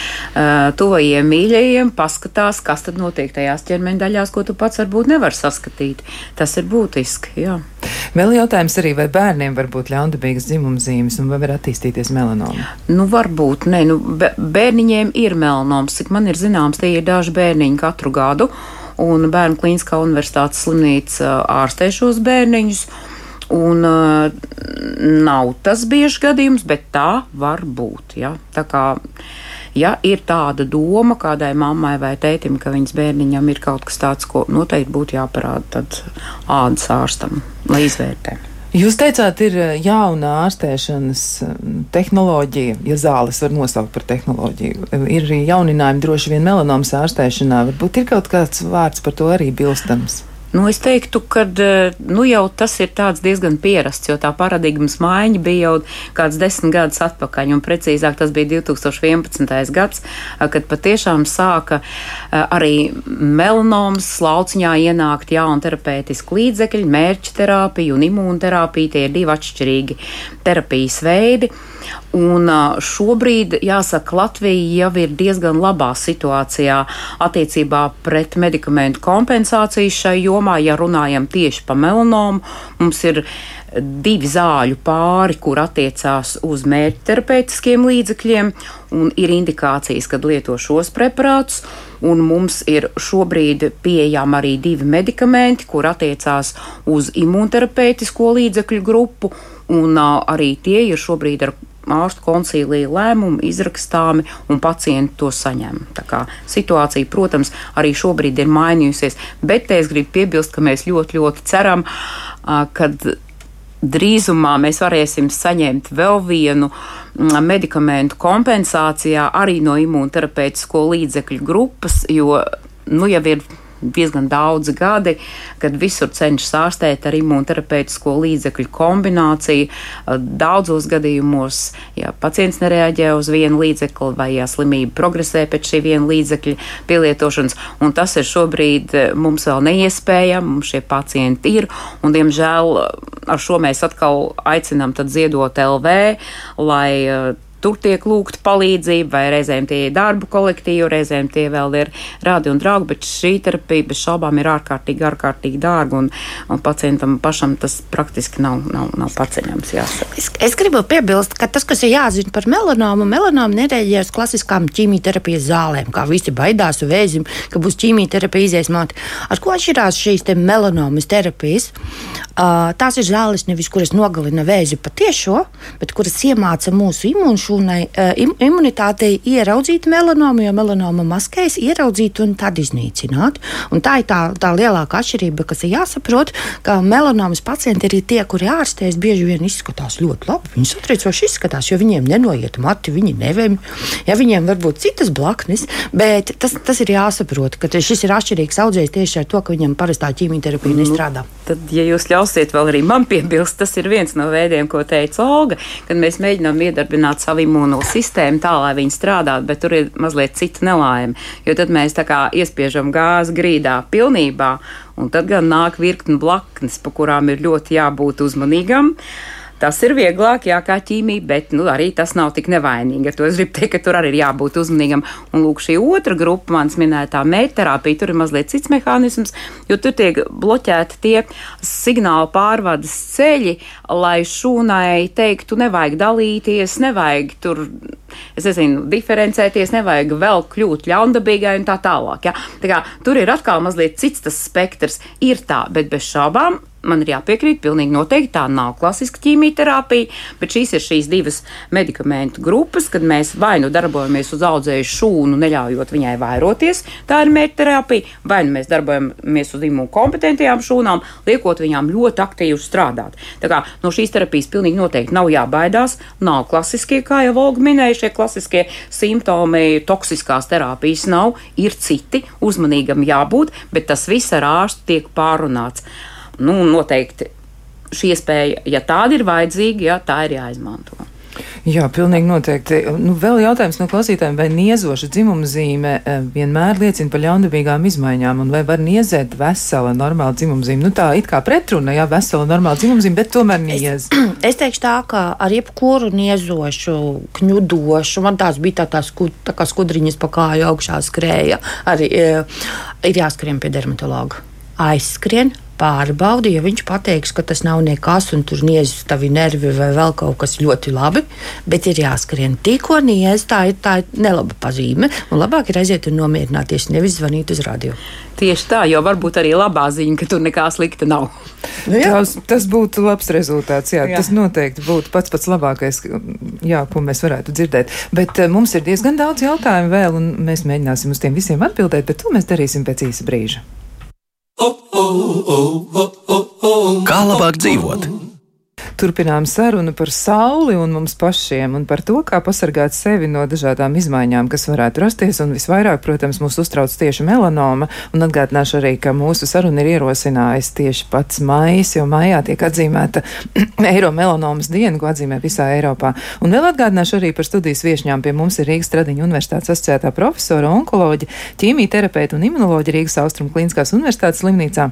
Speaker 3: tuvajiem mīļajiem paskatās, kas tad notiek tajās ķermeņa daļās, ko tu pats varbūt nevar saskatīt. Tas ir būtiski, jā.
Speaker 1: Vēl jautājums arī, vai bērniem var būt ļaundabīgas dzimumzīmes un vai var attīstīties melanoma?
Speaker 3: Nu, varbūt, nē, nu, bērniņiem ir melanoms, cik man ir zināms, tie ir daži bērniņi katru gadu, un Bērnu klīniskā universitātes slimnīca ārstē šos bērniņus. Un, uh, nav tas bieži gadījums, bet tā var būt. Ja? Tā kā, ja ir tāda doma kādai mammai vai tētim, ka viņas bērniņam ir kaut kas tāds, ko noteikti būtu jāparāda ādas ārstam, lai izvērtētu.
Speaker 1: Jūs teicāt, ir eh, jauna ārstēšanas eh, tehnoloģija, ja zāles var nosaukt par tehnoloģiju. Ir jauninājumi droši vien melanomas ārstēšanā. Varbūt ir kaut kāds vārds par to arī bilstams.
Speaker 3: Nu, es teiktu, ka eh, nu, jau tas ir diezgan pierasts, jo tā paradigmas maiņa bija jau kāds desmit gadus atpakaļ, un precīzāk tas bija 2011. gads, kad patiešām sāka arī melanomas lauciņā ienākt jauni terapeitiski līdzekļi, mērķa terapija un imūnterapija. Tie ir divi atšķirīgi terapijas veidi. Un šobrīd, jāsaka, Latvija jau ir diezgan labā situācijā attiecībā pret medikamentu kompensāciju šai jomā. Ja runājam tieši par melanomu, mums ir divi zāļu pāri, kur attiecās uz mērķterapeitiskiem līdzekļiem, un ir indikācijas, kad lieto šos preparātus. Un mums ir šobrīd pieejami arī divi medikamenti, kur attiecās uz imūnterapeitisko līdzekļu grupu un arī tie ir šobrīd ar ārstu koncīlija lēmumi izrakstāmi un pacienti to saņem. Tā kā situācija, protams, arī šobrīd ir mainījusies, bet es gribu piebilst, ka mēs ļoti, ļoti ceram, ka drīzumā mēs varēsim saņemt vēl vienu medikamentu kompensācijā arī no imūnterapeitisko līdzekļu grupas, jo nu jau ir diezgan daudzi gadi, kad visur cenšas ārstēt ar imūnterapeitisko līdzekļu kombināciju. Daudzos gadījumos, ja pacients nereaģē uz vienu līdzekli vai ja slimība progresē pēc šī viena līdzekļa pielietošanas, un tas ir šobrīd mums vēl neiespējami, mums šie pacienti ir, un diemžēl ar šo mēs atkal aicinām ziedot LV, lai tur tiek lūgta palīdzība, vai reizēm tie ir darbu kolektīvi, reizēm tie vēl ir rādi un draugi, bet šī terapija bez šaubām ir ārkārtīgi, ārkārtīgi dārga, un, un pacientam pašam tas praktiski nav, nav, nav paceļams. Jāsaka.
Speaker 2: Es, es gribu piebilst, ka tas, kas ir jāzina par melanomu, melanomu nereaģē uz klasiskām ķīmijterapijas zālēm, kā visi baidās un vēzim, ka būs ķīmijterapija iziesmāta. Ar ko atšķirās šīs te melanomas terapijas? Uh, tās ir zāles, nevis kuras nogalina vēzi patiešo, bet kuras iemāca mūsu imūnšu šūnai, uh, im, imunitātei ieraudzīt melanomu, jo melanoma maskējas ieraudzīt un tad iznīcināt. Un tā ir tā, tā lielākā atšķirība, kas ir jāsaprot, ka melanomas pacienti arī tie, kuri ārstēs, bieži vien izskatās ļoti labi. Viņi satriecoši izskatās, jo viņiem nenoiet mati, viņi nevemi, ja viņiem var būt citas blaknes, bet tas, tas ir jāsaprot, ka šis ir atšķirīgs audzējs tieši ar to, ka viņam parastā ķīmijterapija nu, nestrādā.
Speaker 3: Tad, ja jūs ļausiet vēl arī man piebilst, tas ir viens no veidiem, ko teica Olga, kad mēs mēģinām iedarbināt savu imūno sistēmu tā, lai viņi strādātu, bet tur ir mazliet cita nelaime. Jo tad mēs tā kā iespiežam gāzi grīdā pilnībā, un tad gan nāk virkni blaknes, pa kurām ir ļoti jābūt uzmanīgam. Uh, Tas ir vieglāk, jā, kā ķīmija, bet nu, arī tas nav tik nevainīgi. Ar to es gribu teikt, ka tur arī ir jābūt uzmanīgam. Un lūk, šī otra grupa, manas minētā mērķterapija, tur ir mazliet cits mehānisms, jo tur tiek bloķēti tie signāla pārvades ceļi, lai šūnai teiktu, nevajag dalīties, nevajag tur es nezinu, diferencēties, nevajag vēl kļūt ļaundabīgai un tā tālāk. Ja? Tā kā, tur ir atkal mazliet cits tas spektrs. Ir tā, bet bez šaubām man ir jāpiekrīt, pilnīgi noteikti tā nav klasiska ķīmijterapija, bet šīs ir šīs divas medikamentu grupas, kad mēs vai nu darbojamies uz audzēju šūnu, neļaujot viņai vairoties, tā ir mērķterapija, vai nu mēs darbojamies uz imunkompetentajām šūnām, liekot viņām ļoti aktīvi strādāt. Tā kā no šīs terapijas pilnīgi noteikti nav jābaidās, nav klasiskie, kā jau Volga minēja, šie klasiskie simptomi, toksiskās terapijas nav, ir citi, uzmanīgam jābūt, bet tas viss ar ārstu tiek pārunāts nu, noteikti šī iespēja, ja tāda ir vajadzīga, ja tā ir jāizmanto.
Speaker 1: Jā, pilnīgi noteikti. Nu, vēl jautājums no klausītājiem, vai niezoša dzimuma zīme eh, vienmēr liecina par ļaundabīgām izmaiņām, un vai var niezēt vesela normāla dzimuma zīme? Nu, tā it kā pretruna, jā, vesela normāla dzimuma zīme, bet tomēr niez.
Speaker 2: Es, es teikšu tā, ka ar jebkuru niezošu, kņudošu, man tās bija tā, tā, skud, tā kā skudriņas pa kāju augšā skrēja, arī e, ir jāskrien pie dermatologa. Aizskrien, pārbaudi, ja viņš pateiks, ka tas nav nekas un tur niezis tavi nervi vai vēl kaut kas ļoti labi, bet ir jāskrien tikko niez, tā ir, tā ir nelaba pazīme, un labāk ir aiziet un nomierināties, nevis zvanīt uz radio.
Speaker 3: Tieši tā, jo varbūt arī labā ziņa, ka tur nekā slikta nav.
Speaker 1: Nu, jā. tas, tas būtu labs rezultāts. Jā, jā. Tas noteikti būtu pats pats labākais, jā, ko mēs varētu dzirdēt. Bet uh, mums ir diezgan daudz jautājumu vēl, un mēs mēģināsim uz tiem visiem atbildēt, bet to mēs darīsim pēc īsa brīža.
Speaker 4: Kā labāk dzīvot?
Speaker 1: Turpinām sarunu par sauli un mums pašiem un par to, kā pasargāt sevi no dažādām izmaiņām, kas varētu rasties. Un visvairāk, protams, mūs uztrauc tieši melanoma. Un atgādināšu arī, ka mūsu saruna ir ierosinājusi tieši pats maijs, jo maijā tiek atzīmēta Eiro melanomas diena, ko atzīmē visā Eiropā. Un vēl atgādināšu arī par studijas viešņām. Pie mums ir Rīgas Tradiņu universitātes asociētā profesora, onkoloģa, ķīmija terapeita un imunoloģa Rīgas Austrum Kliniskās universitātes slimnīcā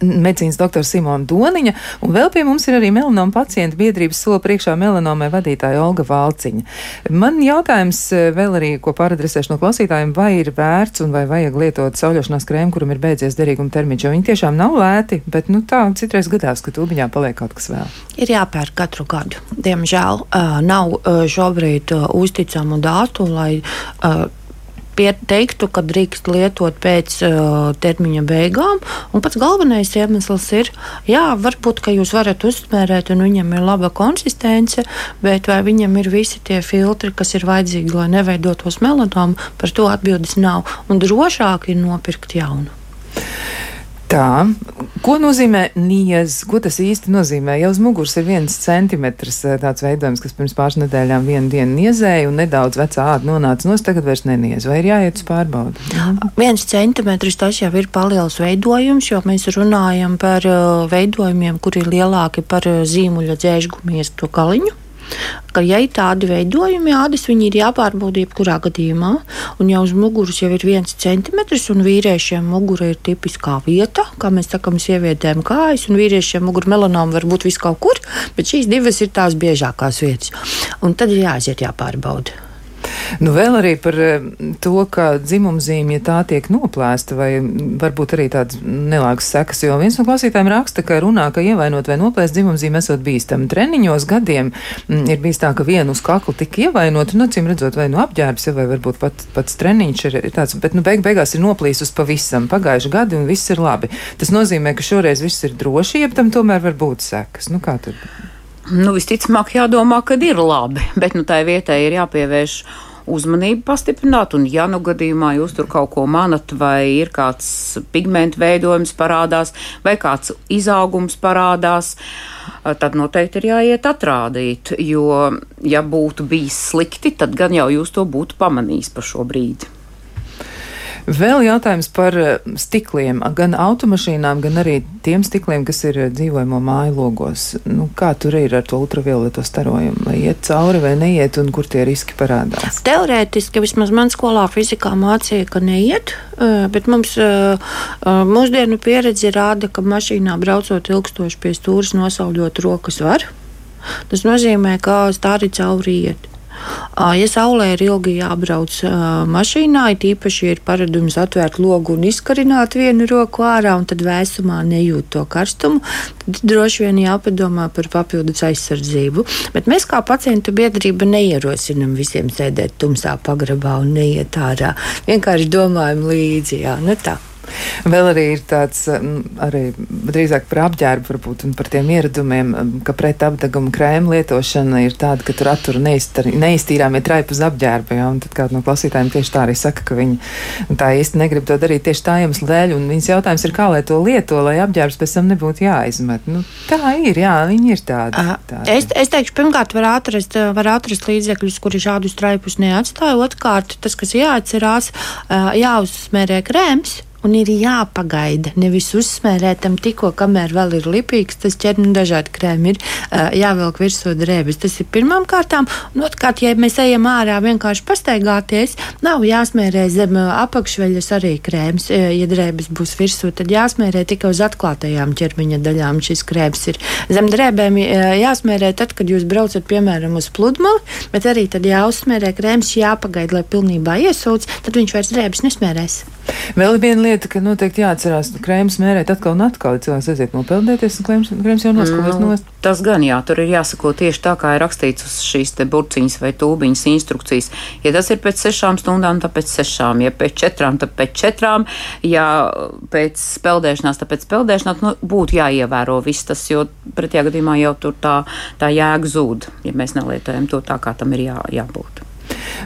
Speaker 1: medicīnas doktora Simona Doniņa, un vēl pie mums ir arī melanoma pacienta biedrības sola priekšā melanomai vadītāja Olga Valciņa. Man jautājums eh, vēl arī, ko pāradresēšu no klausītājiem, vai ir vērts un vai vajag lietot sauļošanās krēmu, kuram ir beidzies derīguma termiņš, jo viņi tiešām nav lēti, bet nu tā citreiz gadās, ka tūbiņā paliek kaut kas vēl.
Speaker 2: Ir jāpērk katru gadu. Diemžēl uh, nav uh, šobrīd uh, uzticamu datu, lai uh, teiktu, ka drīkst lietot pēc uh, termiņa beigām. Un pats galvenais iemesls ir, jā, varbūt, ka jūs varat uzsmērēt, un viņam ir laba konsistence, bet vai viņam ir visi tie filtri, kas ir vajadzīgi, lai neveidotos melanomu, par to atbildes nav. Un drošāk ir nopirkt jaunu.
Speaker 1: Tā, ko nozīmē niez? Ko tas īsti nozīmē? Jau uz muguras ir viens centimetrs eh, tāds veidojums, kas pirms pāris nedēļām vienu dienu niezēja un nedaudz vecā āda nonāca nos, tagad vairs neniez. Vai ir jāiet uz pārbaudi?
Speaker 2: Viens centimetrs tas jau ir paliels veidojums, jo mēs runājam par uh, veidojumiem, kuri ir lielāki par uh, zīmuļa dzēžgumies to kaliņu ka, ja ir tādi veidojumi ādas, viņi ir jāpārbauda jebkurā gadījumā. Un jau uz muguras jau ir viens centimetrs, un vīriešiem mugura ir tipiskā vieta, kā mēs sakām, sievietēm kājas, un vīriešiem mugura melanoma var būt vis kaut kur, bet šīs divas ir tās biežākās vietas. Un tad ir jāaiziet jāpārbauda.
Speaker 1: Nu, vēl arī par eh, to, ka dzimumzīme, ja tā tiek noplēsta, vai varbūt arī tādas nelāgas sekas, jo viens no klausītājiem raksta, ka runā, ka ievainot vai noplēst dzimumzīme esot bīstami. Treniņos gadiem m, ir bijis tā, ka vienu uz kakla tika ievainot, nu, cim redzot, vai nu apģērbs, vai varbūt pat, pats treniņš ir tāds, bet, nu, beig beigās ir noplīsus pavisam pagājuši gadi un viss ir labi. Tas nozīmē, ka šoreiz viss ir droši, jeb tam tomēr var būt sekas. Nu, kā tad?
Speaker 3: Nu, visticamāk, jādomā, ka ir labi, bet nu, tai vietai ir jāpievērš uzmanību pastiprināt, un ja nu gadījumā jūs tur kaut ko manat, vai ir kāds pigmentu veidojums parādās, vai kāds izaugums parādās, tad noteikti ir jāiet atrādīt, jo, ja būtu bijis slikti, tad gan jau jūs to būtu pamanījis par šo brīdi.
Speaker 1: Vēl jautājums par eh, stikliem, gan automašīnām, gan arī tiem stikliem, kas ir eh, dzīvojamo māju logos. Nu, kā tur ir ar to ultravioleto starojumu? Vai iet cauri vai neiet, un kur tie riski parādās?
Speaker 2: Teorētiski, vismaz man skolā fizikā mācīja, ka neiet, eh, bet mums mūsdienu pieredze rāda, ka mašīnā braucot ilgstoši pie stūres nosauļot rokas var. Tas nozīmē, ka tā arī cauri iet. Ja saulē ir ilgi jābrauc mašīnā, it īpaši ir paradums atvērt logu un izkarināt vienu roku ārā, un tad vēsumā nejūt to karstumu, tad droši vien jāpadomā par papildus aizsardzību. Bet mēs kā pacientu biedrība neierosinam visiem sēdēt tumsā pagrabā un neiet ārā. Vienkārši domājam līdzi. Jā, nu tā.
Speaker 1: Vēl arī ir tāds, arī drīzāk par apģērbu, varbūt, un par tiem ieradumiem, ka pret apdeguma krēmu lietošana ir tāda, ka tur attur neiztīrāmie traipi uz apģērbu, ja, un tad kāds no klausītājiem tieši tā arī saka, ka viņi tā īsti negrib to darīt tieši tā iemesla dēļ, un viņas jautājums ir, kā lai to lieto, lai apģērbs pēc tam nebūtu jāizmet. Nu, tā ir, jā, viņi ir tādi.
Speaker 2: tādi. Es, es teikšu, pirmkārt, var atrast, var atrast līdzekļus, kuri šādus traipus neatstāja. Otrkārt, tas, kas jāatcerās, jāuzsmērē krēms un ir jāpagaida. Nevis uzsmērētam tikko, kamēr vēl ir lipīgs, tas ķermenis dažādi krēmi ir jāvelk virsū drēbes. Tas ir pirmām kārtām. Un otrkārt, ja mēs ejam ārā vienkārši pastaigāties, nav jāsmērē zem apakšveļas arī krēms. Ja drēbes būs virsū, tad jāsmērē tikai uz atklātajām ķermeņa daļām. Šis krēms ir zem drēbēm jāsmērē tad, kad jūs braucat, piemēram, uz pludmali, bet arī tad jāuzsmērē krēms, jāpagaida, lai pilnībā iesūc, tad viņš vairs drēbes nesmērēs.
Speaker 1: Vēl viena lieta, ka noteikti jāatcerās, ka krēms mērēt atkal un atkal. Cilvēks aiziet nopeldēties, un krēms, krēms jau noskatās mm, nost.
Speaker 3: Tas gan jā, tur ir jāsako tieši tā, kā ir rakstīts uz šīs te burciņas vai tūbiņas instrukcijas. Ja tas ir pēc sešām stundām, tad pēc sešām, ja pēc četrām, tad pēc četrām, ja pēc peldēšanās, tad pēc peldēšanās, nu, būtu jāievēro viss tas, jo pretējā gadījumā jau tur tā, tā jēga zūd, ja mēs nelietojam to tā, kā tam ir jā, jābūt.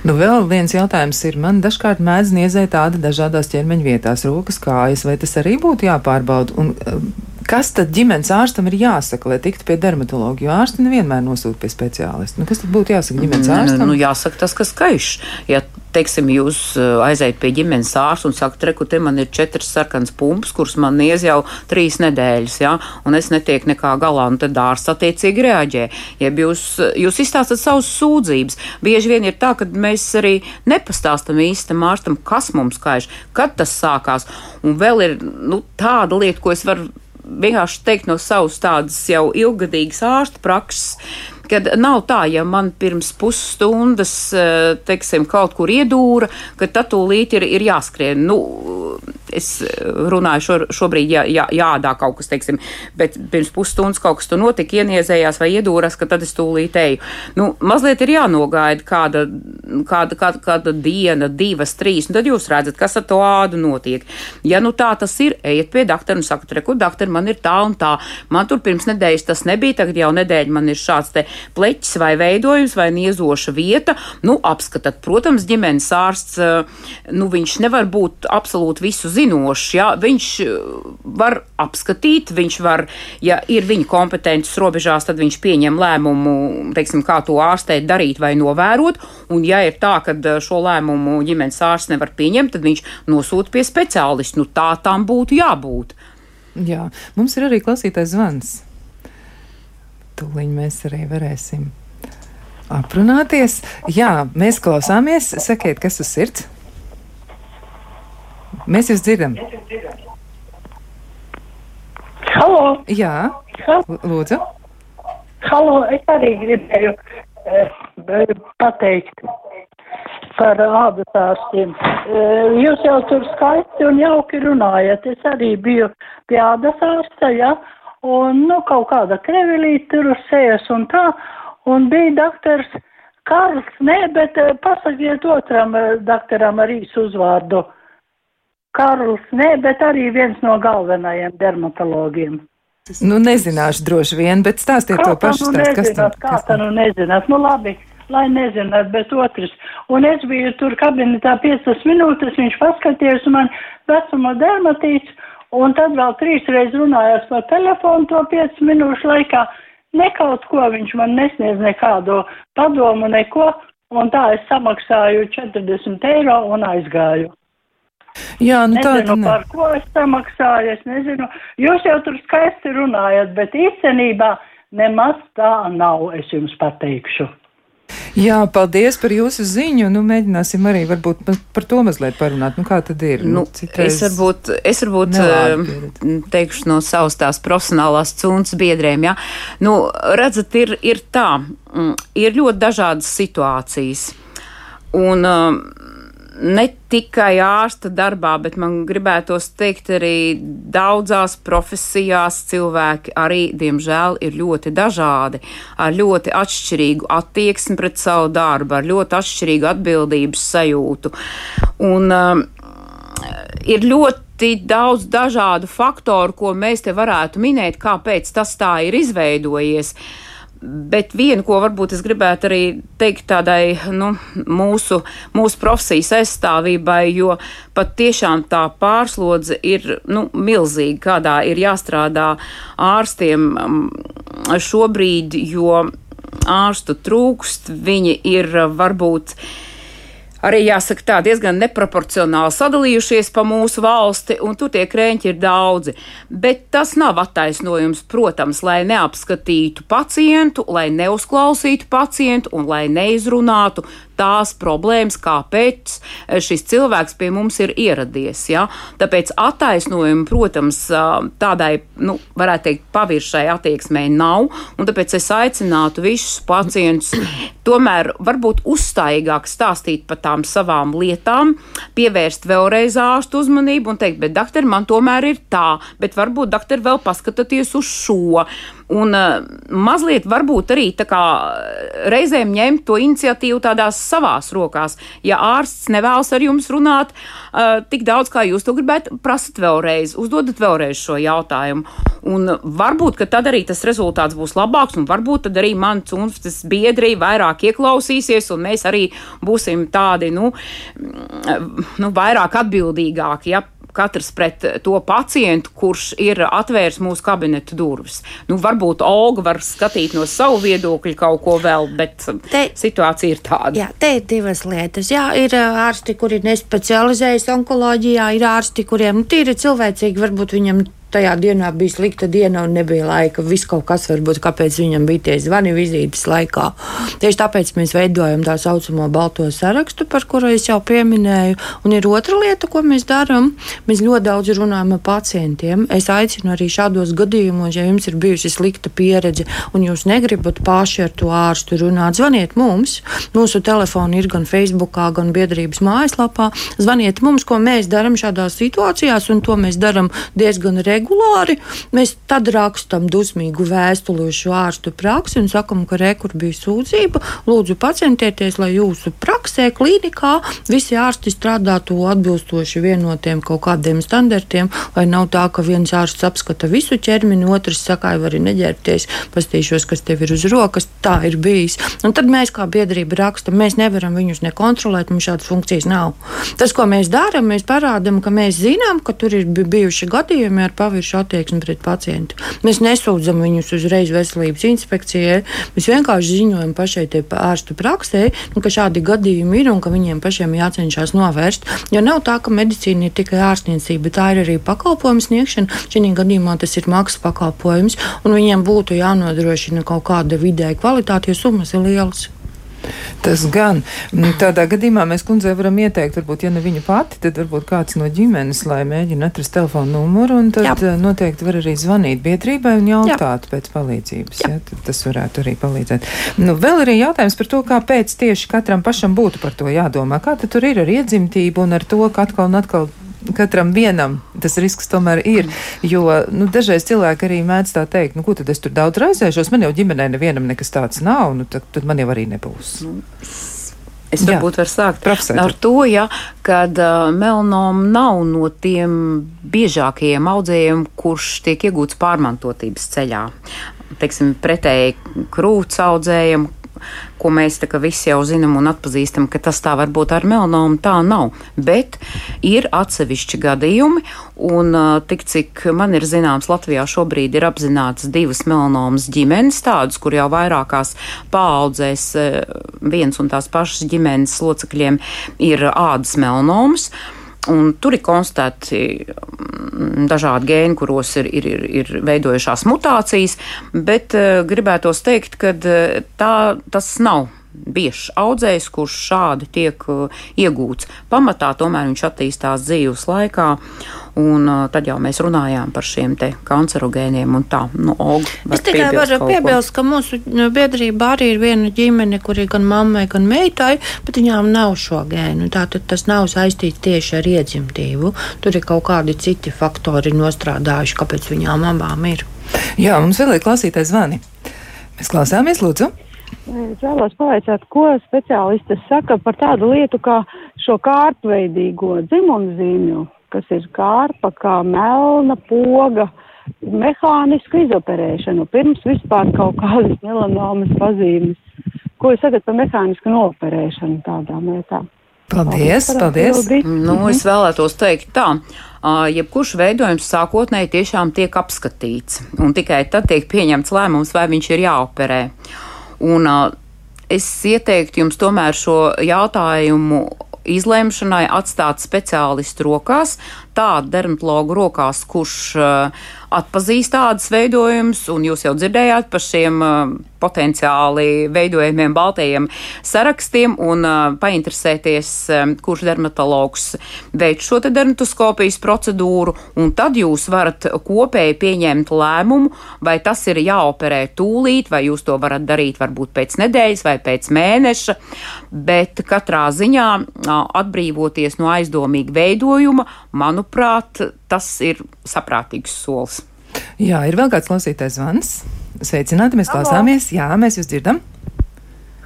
Speaker 1: Nu, vēl viens jautājums ir, man dažkārt mēdz niezēt tāda dažādās ķermeņa vietās, rokas, kājas, vai tas arī būtu jāpārbauda? Un, um, Kas tad ģimenes ārstam ir jāsaka, lai tiktu pie dermatologa? Jo ārsti nevienmēr nosūta pie speciālista. Nu, kas tad būtu jāsaka ģimenes ārstam?
Speaker 3: Nu, jāsaka tas, kas kaiš. Ja teiksim, jūs uh, aiziet pie ģimenes ārsta un sakat, reku, te man ir četras sarkanas pumpas, kuras man niez jau trīs nedēļas, ja, un es netieku nekā galā, un tad ārsts attiecīgi reaģē. Ja jūs, jūs izstāstat savus sūdzības, bieži vien ir tā, ka mēs arī nepastāstam īstam ārstam, kas mums kaiš, kad tas sākās, un vēl ir nu, tāda lieta, ko es varu vienkārši teikt no savas tādas jau ilgadīgas ārsta prakses, kad nav tā, ja man pirms pusstundas, eh, teiksim, kaut kur iedūra, ka tad tūlīt ir, ir jāskrien. Nu, es runāju šo, šobrīd, ja, ja jādā kaut kas, teiksim, bet pirms pusstundas kaut kas tur notika, ieniezējās vai iedūras, ka tad es tūlīt eju. Nu, mazliet ir jānogaida kāda, kāda, kāda, kāda diena, divas, trīs, un tad jūs redzat, kas ar to ādu notiek. Ja nu tā tas ir, ejiet pie doktora un sakat, reku, doktor, man ir tā un tā. Man tur pirms nedēļas tas nebija, tagad jau nedēļa man ir šāds te pleķis vai veidojums vai niezoša vieta. Nu, apskatat, protams, ģimenes ārsts, nu, viņš nevar būt absolūti visu zinošs, ja? viņš var apskatīt, viņš var, ja ir viņa kompetences robežās, tad viņš pieņem lēmumu, teiksim, kā to ārstēt, darīt vai novērot, un ja ir tā, ka šo lēmumu ģimenes ārsts nevar pieņemt, tad viņš nosūta pie speciālista. Nu, tā tam būtu jābūt.
Speaker 1: Jā, mums ir arī klausītājs zvans. Tūlīt mēs arī varēsim aprunāties. Jā, mēs klausāmies. Sakiet, kas uz sirds? Mēs jūs dzirdam.
Speaker 5: Halo!
Speaker 1: Jā, lūdzu.
Speaker 5: Halo! Es arī gribēju eh, pateikt par ādas ārstiem. Eh, Jūs jau tur skaisti un jauki runājat. Es arī biju pie ādas ārsta, ja, un, nu, kaut kāda krevilīte tur sejas un tā, un bija doktors Karls, nē, bet eh, pasakiet otram eh, doktoram ar īsu uzvārdu. Karls, nē, bet arī viens no galvenajiem dermatologiem.
Speaker 1: Nu, nezināšu droši vien, bet stāstiet to pašu
Speaker 5: nu
Speaker 1: stāstu. Kas tam?
Speaker 5: nezināt, kā tā nu nezināt? Nu labi, lai nezināt, bet otrs. Un es biju tur kabinetā 5 minūtes, viņš paskatījās man vecuma dermatīts, un tad vēl trīs reizes runājās pa telefonu to 5 minūšu laikā. Ne kaut ko viņš man nesniedz nekādu padomu, neko, un tā es samaksāju 40 eiro un aizgāju.
Speaker 1: Jā, nu tā
Speaker 5: Nezinu,
Speaker 1: ne.
Speaker 5: par ko es samaksāju, es nezinu. Jūs jau tur skaisti runājat, bet īstenībā nemaz tā nav, es jums pateikšu.
Speaker 1: Jā, paldies par jūsu ziņu. Nu, mēģināsim arī varbūt pa- par to mazliet parunāt. Nu, kā tad ir?
Speaker 3: Nu,
Speaker 1: citreiz-
Speaker 3: es varbūt, es varbūt eh,
Speaker 1: pieredze.
Speaker 3: teikšu no savas tās profesionālās cūnas biedriem. Ja? Nu, redzat, ir, ir tā, mm, ir ļoti dažādas situācijas. Un, um, ne tikai ārsta darbā, bet man gribētos teikt, arī daudzās profesijās cilvēki arī, diemžēl, ir ļoti dažādi, ar ļoti atšķirīgu attieksmi pret savu darbu, ar ļoti atšķirīgu atbildības sajūtu. Un, um, ir ļoti daudz dažādu faktoru, ko mēs te varētu minēt, kāpēc tas tā ir izveidojies. Bet vienu, ko varbūt es gribētu arī teikt tādai nu, mūsu, mūsu profesijas aizstāvībai, jo pat tiešām tā pārslodze ir nu, milzīga, kādā ir jāstrādā ārstiem um, šobrīd, jo ārstu trūkst, viņi ir uh, varbūt arī jāsaka tā, diezgan neproporcionāli sadalījušies pa mūsu valsti, un tur tie krēņķi ir daudzi. Bet tas nav attaisnojums, protams, lai neapskatītu pacientu, lai neuzklausītu pacientu un lai neizrunātu tās problēmas, kāpēc šis cilvēks pie mums ir ieradies. Ja? Tāpēc attaisnojumi, protams, tādai, nu, varētu teikt, paviršai attieksmei nav, un tāpēc es aicinātu visus pacientus tomēr varbūt uzstājīgāk stāstīt par tām savām lietām, pievērst vēlreiz ārstu uzmanību un teikt, bet doktor, man tomēr ir tā, bet varbūt doktor vēl paskatāties uz šo. Un uh, mazliet varbūt arī kā reizēm ņemt to iniciatīvu tādās savās rokās. Ja ārsts nevēlas ar jums runāt uh, tik daudz, kā jūs to gribētu, prasat vēlreiz, uzdodat vēlreiz šo jautājumu. Un varbūt, ka tad arī tas rezultāts būs labāks, un varbūt tad arī mans un tas biedri vairāk ieklausīsies, un mēs arī būsim tādi, nu, nu vairāk atbildīgāki. Ja? Katrs pret to pacientu, kurš ir atvērs mūsu kabineta durvis. Nu, varbūt Olga var skatīt no savu viedokļa kaut ko vēl, bet
Speaker 2: Te-
Speaker 3: situācija ir tāda.
Speaker 2: Jā, te ir divas lietas. Jā, ir ārsti, kuri nespecializējas onkoloģijā, ir ārsti, kuriem nu, tīri cilvēcīgi varbūt viņam tajā dienā bija slikta diena un nebija laika. Viss kaut kas varbūt, kāpēc viņam bija tie zvani vizītes laikā. Tieši tāpēc mēs veidojam tā saucamo balto sarakstu, par kuru es jau pieminēju. Un ir otra lieta, ko mēs darām. Mēs ļoti daudz runājam ar pacientiem. Es aicinu arī šādos gadījumos, ja jums ir bijusi slikta pieredze un jūs negribat paši ar to ārstu runāt, zvaniet mums. Mūsu telefoni ir gan Facebook, gan biedrības mājaslapā. Zvaniet mums, ko mēs darām šādās situācijās, un to mēs darām diezgan regulāri. Mēs tad rakstam dusmīgu vēstuli uz šo ārstu praksi un sakam, ka rekur bija sūdzība. Lūdzu, pacientieties, lai jūsu praksē, klīnikā visi ārsti strādātu atbilstoši vienotiem kaut kādiem standartiem, lai nav tā, ka viens ārsts apskata visu ķermeni, otrs saka, vai arī neģērbties, pastīšos, kas tev ir uz rokas. Tā ir bijis. Un tad mēs kā biedrība rakstam, mēs nevaram viņus nekontrolēt, mums šādas funkcijas nav. Tas, ko mēs darām, mēs parādām, ka mēs zinām, ka tur ir bijuši gadījumi ar paviršu attieksmi pret pacientu. Mēs nesūdzam viņus uzreiz veselības inspekcijai. Mēs vienkārši ziņojam pašai ārstu praksē, nu, ka šādi gadījumi ir un ka viņiem pašiem jācenšas novērst. Jo nav tā, ka medicīna ir tikai ārstniecība, tā ir arī pakalpojums sniegšana. Šī gadījumā tas ir maksas pakalpojums, un viņiem būtu jānodrošina kaut kāda vidēja kvalitāte, jo summas ir lielas.
Speaker 1: Tas gan. Mm, tādā gadījumā mēs kundzei varam ieteikt, varbūt, ja ne viņa pati, tad varbūt kāds no ģimenes, lai mēģina atrast telefonu numuru, un tad Jā. Eh, noteikti var arī zvanīt biedrībai un jautāt Jā. pēc palīdzības. Jā. Ja, tas varētu arī palīdzēt. Nu, vēl arī jautājums par to, kāpēc tieši katram pašam būtu par to jādomā. Kā tad tur ir ar iedzimtību un ar to, ka atkal un atkal katram vienam tas risks tomēr ir. Jo nu, dažreiz cilvēki arī mēdz tā teikt, nu, ko tad es tur daudz raizēšos, man jau ģimenē nevienam nekas tāds nav, nu, tad, tad man jau arī nebūs. Nu.
Speaker 3: Es varbūt varu sākt Profesor. ar to, ja, kad uh, melanoma nav no tiem biežākajiem audzējiem, kurš tiek iegūts pārmantotības ceļā. Teiksim, pretēji krūts audzējiem, ko mēs visi jau zinām un atpazīstam, ka tas tā varbūt ar melanomu tā nav. Bet ir atsevišķi gadījumi, un tik cik man ir zināms, Latvijā šobrīd ir apzināts divas melanomas ģimenes, tādas, kur jau vairākās paaudzēs viens un tās pašas ģimenes locekļiem ir ādas melanomas. Un tur ir konstatēti mm, dažādi gēni, kuros ir, ir, ir, ir veidojušās mutācijas, bet uh, gribētos teikt, ka uh, tā, tas nav biežs audzējs, kurš šādi tiek uh, iegūts. Pamatā tomēr viņš attīstās dzīves laikā, un uh, tad jau mēs runājām par šiem te kancerogēniem un tā. Nu, Og,
Speaker 2: es tikai varu piebilst, ka mūsu nu, biedrība arī ir viena ģimene, kur ir gan mammai, gan meitai, bet viņām nav šo gēnu. Tātad tas nav saistīts tieši ar iedzimtību. Tur ir kaut kādi citi faktori nostrādājuši, kāpēc viņām abām ir.
Speaker 1: Jā, mums vēl ir klausītais zvani. Mēs klausāmies, lūdzu.
Speaker 6: Es vēlos pavaicāt, ko speciālistas saka par tādu lietu kā šo kārtveidīgo dzimumzīmju, kas ir kārpa kā melna poga, mehānisku izoperēšanu pirms vispār kaut kādas melanomas pazīmes. Ko jūs sakat par mehānisku noperēšanu tādām lietām?
Speaker 1: Paldies, paldies. paldies.
Speaker 3: Nu, es vēlētos teikt tā. Jebkurš veidojums sākotnēji tiešām tiek apskatīts, un tikai tad tiek pieņemts lēmums, vai viņš ir jāoperē. Uh, Un, es ieteiktu jums tomēr šo jautājumu izlemšanai atstāt speciālistu rokās, tādu dermatologu rokās, kurš uh, atpazīst tādas veidojumus, un jūs jau dzirdējāt par šiem uh, potenciāli veidojumiem baltajiem sarakstiem un uh, painteresēties, um, kurš dermatologs veic šo te dermatoskopijas procedūru, un tad jūs varat kopēji pieņemt lēmumu, vai tas ir jāoperē tūlīt, vai jūs to varat darīt varbūt pēc nedēļas vai pēc mēneša, bet katrā ziņā uh, atbrīvoties no aizdomīga veidojuma, manuprāt, tas ir saprātīgs solis.
Speaker 1: Jā, ir vēl kāds klausītājs zvans. Sveicināti, mēs Halo. klausāmies. Jā, mēs jūs dzirdam.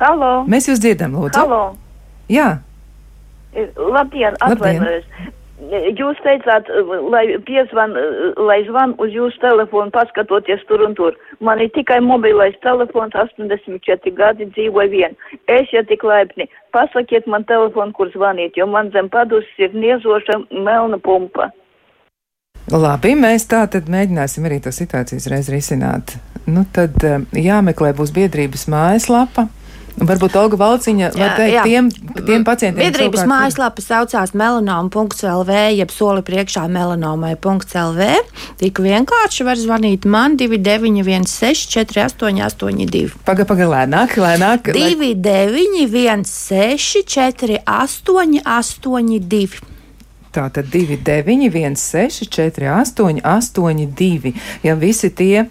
Speaker 7: Halo.
Speaker 1: Mēs jūs dzirdam, lūdzu.
Speaker 7: Halo.
Speaker 1: Jā.
Speaker 7: Labdien, atvainojos. Jūs teicāt, lai piezvan, lai zvan uz jūsu telefonu, paskatoties tur un tur. Man ir tikai mobilais telefons, 84 gadi, dzīvoju vien. Es, ja tik laipni, pasakiet man telefonu, kur zvanīt, jo man zem padus ir niezoša melna pumpa.
Speaker 1: Labi, mēs tā tad mēģināsim arī to situāciju uzreiz risināt. Nu, tad eh, jāmeklē būs biedrības mājaslapa. Varbūt Olga Valciņa var teikt jā. tiem, tiem pacientiem.
Speaker 2: Biedrības savukārt, mājaslapa saucās melanoma.lv, jeb soli priekšā melanomai.lv. Tik vienkārši var zvanīt man 2916 4882.
Speaker 1: Paga, paga, lēnāk, lēnāk.
Speaker 2: 2916 4882.
Speaker 1: Tātad 2916 4882. Ja visi tie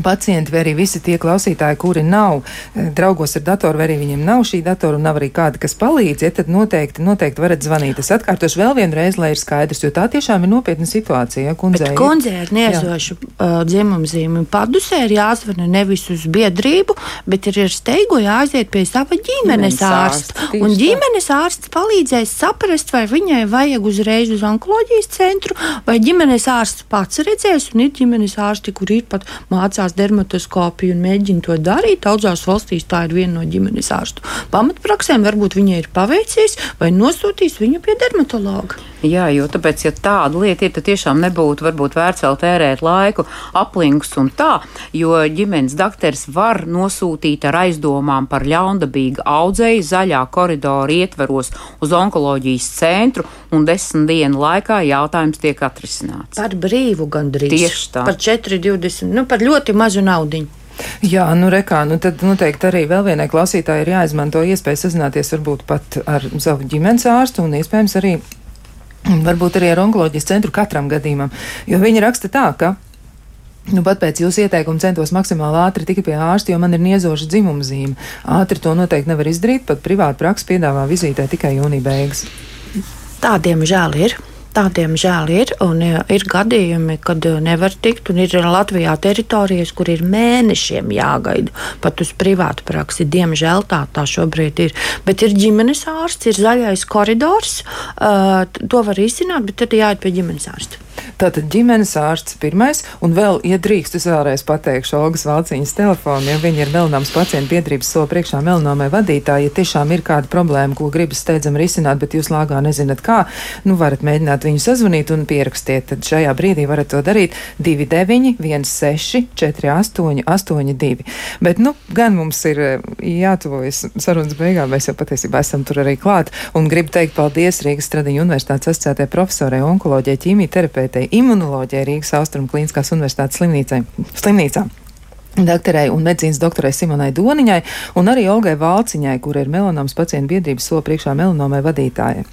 Speaker 1: pacienti, vai arī visi tie klausītāji, kuri nav eh, draugos ar datoru, vai arī viņiem nav šī datora un nav arī kāda, kas palīdz, ja tad noteikti, noteikti varat zvanīt. Es atkārtošu vēl vienreiz, lai ir skaidrs, jo tā tiešām ir nopietna situācija. Ja, kundzei,
Speaker 2: Bet kundzei ar niezošu uh, dzimumzīmi padusē ir jāzvana nevis uz biedrību, bet ir ar steigu jāaiziet pie sava ģimenes ārsta. Un ģimenes ārsts palīdzēs saprast, vai viņai vajag uzreiz uz onkoloģijas centru, vai ģimenes ārsts pats redzēs, un ir ģimenes ārsti, kur ir pat mācās mācās dermatoskopiju un mēģina to darīt. Daudzās valstīs tā ir viena no ģimenes ārstu pamatpraksēm. Varbūt viņai ir paveicies vai nosūtīs viņu pie dermatologa.
Speaker 3: Jā, jo tāpēc, ja tāda lieta ir, tad tiešām nebūtu varbūt vērts vēl tērēt laiku, aplinkus un tā, jo ģimenes dakteris var nosūtīt ar aizdomām par ļaundabīgu audzēju zaļā koridora ietveros uz onkoloģijas centru, un desmit dienu laikā jautājums tiek atrisināts.
Speaker 2: Par brīvu gandrīz.
Speaker 3: Tieši tā.
Speaker 2: Par 4,20, nu par ļoti mazu naudiņu.
Speaker 1: Jā, nu rekā, nu tad noteikti arī vēl vienai klausītājai ir jāizmanto iespēja sazināties varbūt pat ar savu ģimenes ārstu un iespējams arī varbūt arī ar onkoloģijas centru katram gadījumam, jo viņi raksta tā, ka Nu, pat pēc jūsu ieteikuma centos maksimāli ātri tikt pie ārsta, jo man ir niezoša dzimuma zīme. Ātri to noteikti nevar izdarīt, pat privāta praksa piedāvā vizītē tikai jūnija beigas.
Speaker 2: Tādiem žēl ir. Tādiem žēl ir, un ir gadījumi, kad nevar tikt, un ir Latvijā teritorijas, kur ir mēnešiem jāgaida pat uz privātu praksi. Diemžēl tā, tā šobrīd ir. Bet ir ģimenes ārsts, ir zaļais koridors, uh, to var izsināt, bet tad jāiet pie ģimenes ārsta.
Speaker 1: Tātad ģimenes ārsts pirmais, un vēl, ja drīkst, es vēlreiz pateikšu Olgas Valciņas telefonu, ja viņa ir melanāms pacientu biedrības so priekšā melanomai vadītāji, ja tiešām ir kāda problēma, ko gribas steidzam risināt, bet jūs lāgā nezināt kā, nu varat mēģināt viņu sazvanīt un pierakstiet. Tad šajā brīdī varat to darīt 29, 16, 48, 82. Bet, nu, gan mums ir eh, jātuvojas sarunas beigām, mēs jau patiesībā esam tur arī klāt, un gribu teikt paldies Rīgas Stradiņu universitātes asociētajai profesorai onkoloģijai, ķīmija terapeitei imunoloģijai Rīgas Austrum Kliniskās universitātes slimnīcā. Doktorai un medicīnas doktorai Simonai Doniņai un arī Olgai Valciņai, kur ir melanomas pacientu biedrības so priekšā melanomai vadītājai.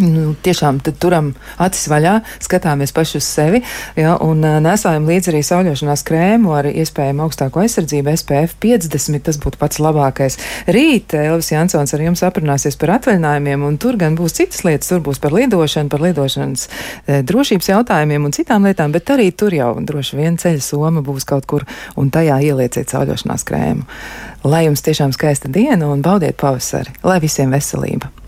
Speaker 1: Nu, tiešām turam acis vaļā, skatāmies paši uz sevi ja, un uh, nesājam līdzi arī sauļošanās krēmu ar iespējamu augstāko aizsardzību SPF 50. Tas būtu pats labākais. Rīt Elvis Jansons ar jums aprunāsies par atvaļinājumiem, un tur gan būs citas lietas. Tur būs par lidošanu, par lidošanas e, drošības jautājumiem un citām lietām, bet arī tur jau droši vien ceļa soma būs kaut kur, un tajā ielieciet sauļošanās krēmu. Lai jums tiešām skaista diena un baudiet pavasari, lai visiem veselība!